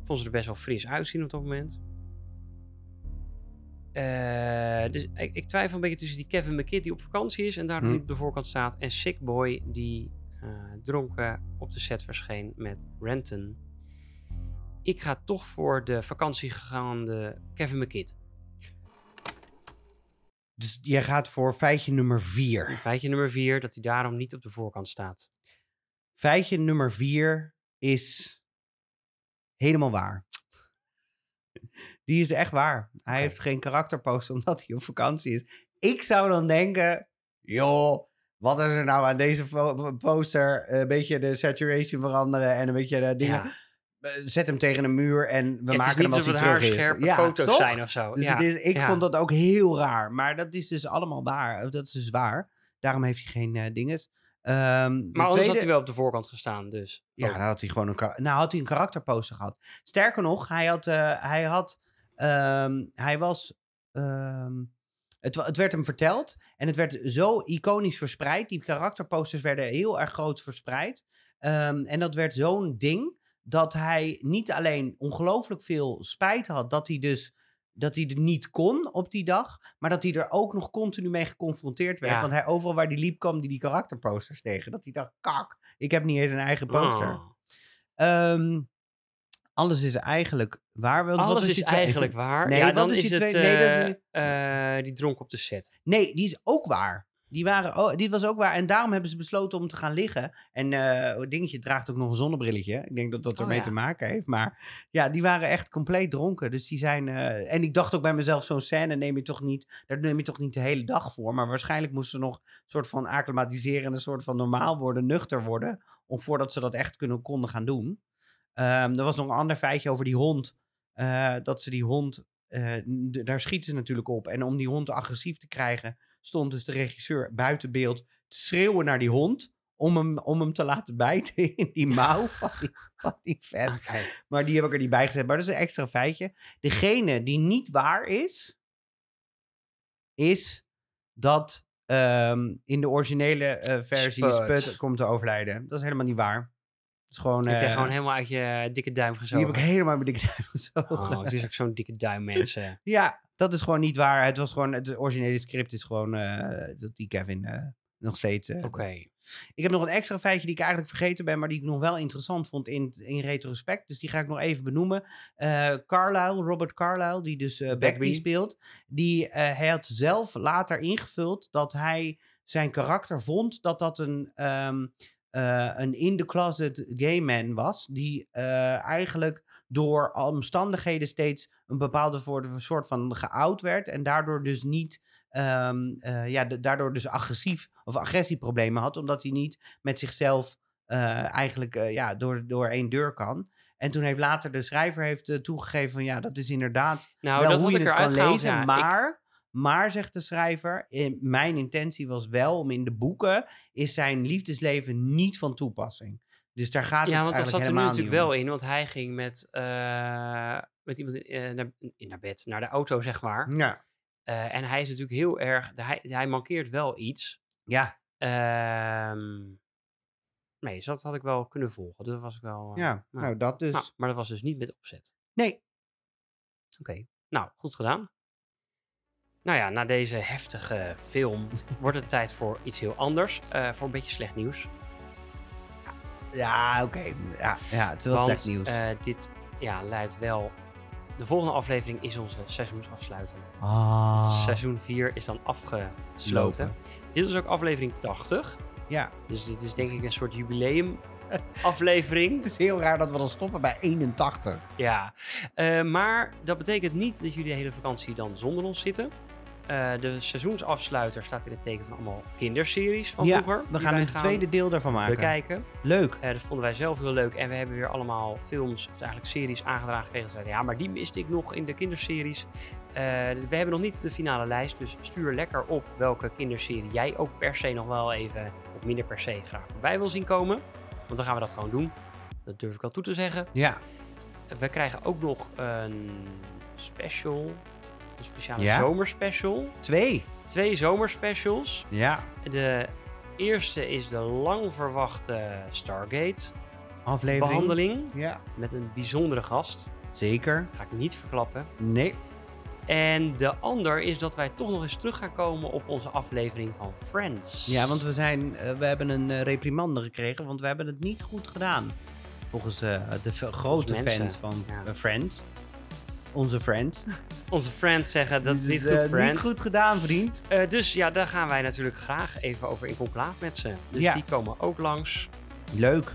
Vond ze er best wel fris uitzien op dat moment. Eh, dus ik, ik, twijfel een beetje tussen die Kevin McKidd die op vakantie is en daardoor Hm. niet op de voorkant staat. En Sick Boy die eh, dronken op de set verscheen met Renton. Ik ga toch voor de vakantiegegaande Kevin McKidd. Dus jij gaat voor feitje nummer 4. Feitje nummer vier, dat hij daarom niet op de voorkant staat. Feitje nummer 4 is helemaal waar. Die is echt waar. Hij heeft geen karakterpost omdat hij op vakantie is. Ik zou dan denken, joh, wat is er nou aan deze poster? Een beetje de saturation veranderen en een beetje de dingen. Ja. Eh, Zet hem tegen een muur en we maken hem als hij terug is. haarscherpe Ja, foto's toch? zijn of zo. Dus ja. het is, ik vond dat ook heel raar. Maar dat is dus allemaal waar. Of Dat is dus waar. Daarom heeft hij geen eh dinges. De Maar anders tweede- had hij wel op de voorkant gestaan, dus. ja, Oh. dan had hij gewoon een, nou, had hij een karakterposter gehad. Sterker nog, hij had, eh, hij had, ehm, hij was, ehm, het, het werd hem verteld en het werd zo iconisch verspreid. Die karakterposters werden heel erg groot verspreid. Ehm, en dat werd zo'n ding dat hij niet alleen ongelooflijk veel spijt had dat hij dus dat hij er niet kon op die dag, maar dat hij er ook nog continu mee geconfronteerd werd. Ja. Want hij overal waar hij liep kwam die die karakterposters tegen. Dat hij dacht, kak, ik heb niet eens een eigen poster. Oh. Alles is eigenlijk waar. Want Alles is twee- eigenlijk waar. Nee, ja, dan is is, die het twee- nee, dat is die- eh, die dronk op de set. Nee, die is ook waar. Die, waren, oh, die was ook waar. En daarom hebben ze besloten om te gaan liggen. En het dingetje draagt ook nog een zonnebrilletje. Ik denk dat dat Oh, ermee ja. te maken heeft. Maar ja, die waren echt compleet dronken. Dus die zijn... en ik dacht ook bij mezelf, zo'n scène neem je toch niet... Daar neem je toch niet de hele dag voor. Maar waarschijnlijk moesten ze nog een soort van acclimatiseren... en een soort van normaal worden, nuchter worden... om voordat ze dat echt kunnen, konden gaan doen. Ehm, er was nog een ander feitje over die hond. eh, dat ze die hond... eh, daar schieten ze natuurlijk op. En om die hond agressief te krijgen stond dus de regisseur buiten beeld te schreeuwen naar die hond. Om hem, om hem te laten bijten in die mouw van die, van die fan. Maar die heb ik er niet bij gezet. Maar dat is een extra feitje. Degene die niet waar is, is dat ehm, in de originele eh, versie. Spud komt te overlijden. Dat is helemaal niet waar. Is gewoon... heb eh, gewoon helemaal uit je dikke duim die gezogen. heb ik helemaal met dikke duim gezogen. Oh, het is ook zo'n dikke duim, mensen. Ja, dat is gewoon niet waar. Het was gewoon, het originele script is gewoon eh, dat die Kevin eh, nog steeds. Oké. Ik heb nog een extra feitje die ik eigenlijk vergeten ben, maar die ik nog wel interessant vond in, in retrospect. Dus die ga ik nog even benoemen. Carlyle, Robert Carlyle, die dus Bagby Bagby. speelt, die hij had zelf later ingevuld dat hij zijn karakter vond dat dat een. ehm, eh, een in-the-closet gay man was, die eh, eigenlijk door omstandigheden steeds een bepaalde soort van geout werd en daardoor dus niet, ehm, eh, ja, daardoor dus agressief of agressieproblemen had, omdat hij niet met zichzelf eigenlijk ja, door, door één deur kan. En toen heeft later de schrijver heeft, toegegeven van ja, dat is inderdaad Nou, wel dat hoe je ik het kan lezen, ja. Ik- maar zegt de schrijver, in, mijn intentie was wel om in de boeken... is zijn liefdesleven niet van toepassing. Dus daar gaat Ja, het want dat zat er nu natuurlijk om. wel in. Want hij ging met, eh, met iemand in, eh, naar, in naar bed, naar de auto, zeg maar. Ja, Eh, en hij is natuurlijk heel erg... Hij, hij mankeert wel iets. ja, Ehm, nee, dus dat had ik wel kunnen volgen. Dat was ik wel... ja. nou, nou dat dus. nou, maar dat was dus niet met opzet. nee, Oké, nou, goed gedaan. Nou ja, na deze heftige film wordt het tijd voor iets heel anders. eh, voor een beetje slecht nieuws. ja, oké. Ja, ja, het is wel Want slecht nieuws. eh, dit ja, luidt wel... De volgende aflevering is onze seizoensafsluiter. ah, Seizoen 4 is dan afgesloten. Lopen. Dit is ook aflevering 80. Ja, Dus dit is denk ik een soort jubileum aflevering. het is heel raar dat we dan stoppen bij 81. Ja, Eh, maar dat betekent niet dat jullie de hele vakantie dan zonder ons zitten. Eh, de seizoensafsluiter staat in het teken van allemaal kinderseries van ja, vroeger. we gaan een tweede deel daarvan maken. bekijken. Leuk. Eh, dat vonden wij zelf heel leuk. En we hebben weer allemaal films, of eigenlijk series aangedragen gekregen. Zeiden, ja, maar die miste ik nog in de kinderseries. Eh, we hebben nog niet de finale lijst, dus stuur lekker op welke kinderserie jij ook per se nog wel even, of minder per se, graag voorbij wil zien komen. Want dan gaan we dat gewoon doen. Dat durf ik al toe te zeggen. Ja, We krijgen ook nog een special, een speciale Ja? zomerspecial. twee. Twee zomerspecials. Ja, De eerste is de lang verwachte Stargate aflevering. behandeling Ja, met een bijzondere gast. zeker. Ga ik niet verklappen. Nee. En de ander is dat wij toch nog eens terug gaan komen op onze aflevering van Friends. Ja, want we, zijn, eh, we hebben een eh, reprimande gekregen, want we hebben het niet goed gedaan. Volgens eh, de grote fans van ja. Friends. Onze friends. onze friends zeggen dat het Dit niet goed eh, Friends. niet goed gedaan, vriend. Eh, dus ja, daar gaan wij natuurlijk graag even over in conclaaf met ze. Dus Ja. die komen ook langs. Leuk.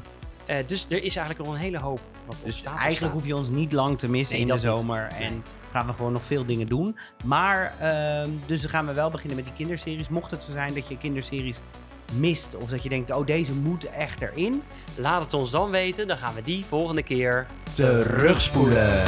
Eh, dus er is eigenlijk nog een hele hoop wat Dus eigenlijk staat. hoef je ons niet lang te missen Nee, in de niet. zomer. En gaan we gewoon nog veel dingen doen. Maar, ehm, dus dan gaan we wel beginnen met die kinderseries. Mocht het zo zijn dat je kinderseries mist. Of dat je denkt, oh deze moet echt erin. Laat het ons dan weten, dan gaan we die volgende keer Terugspoelen.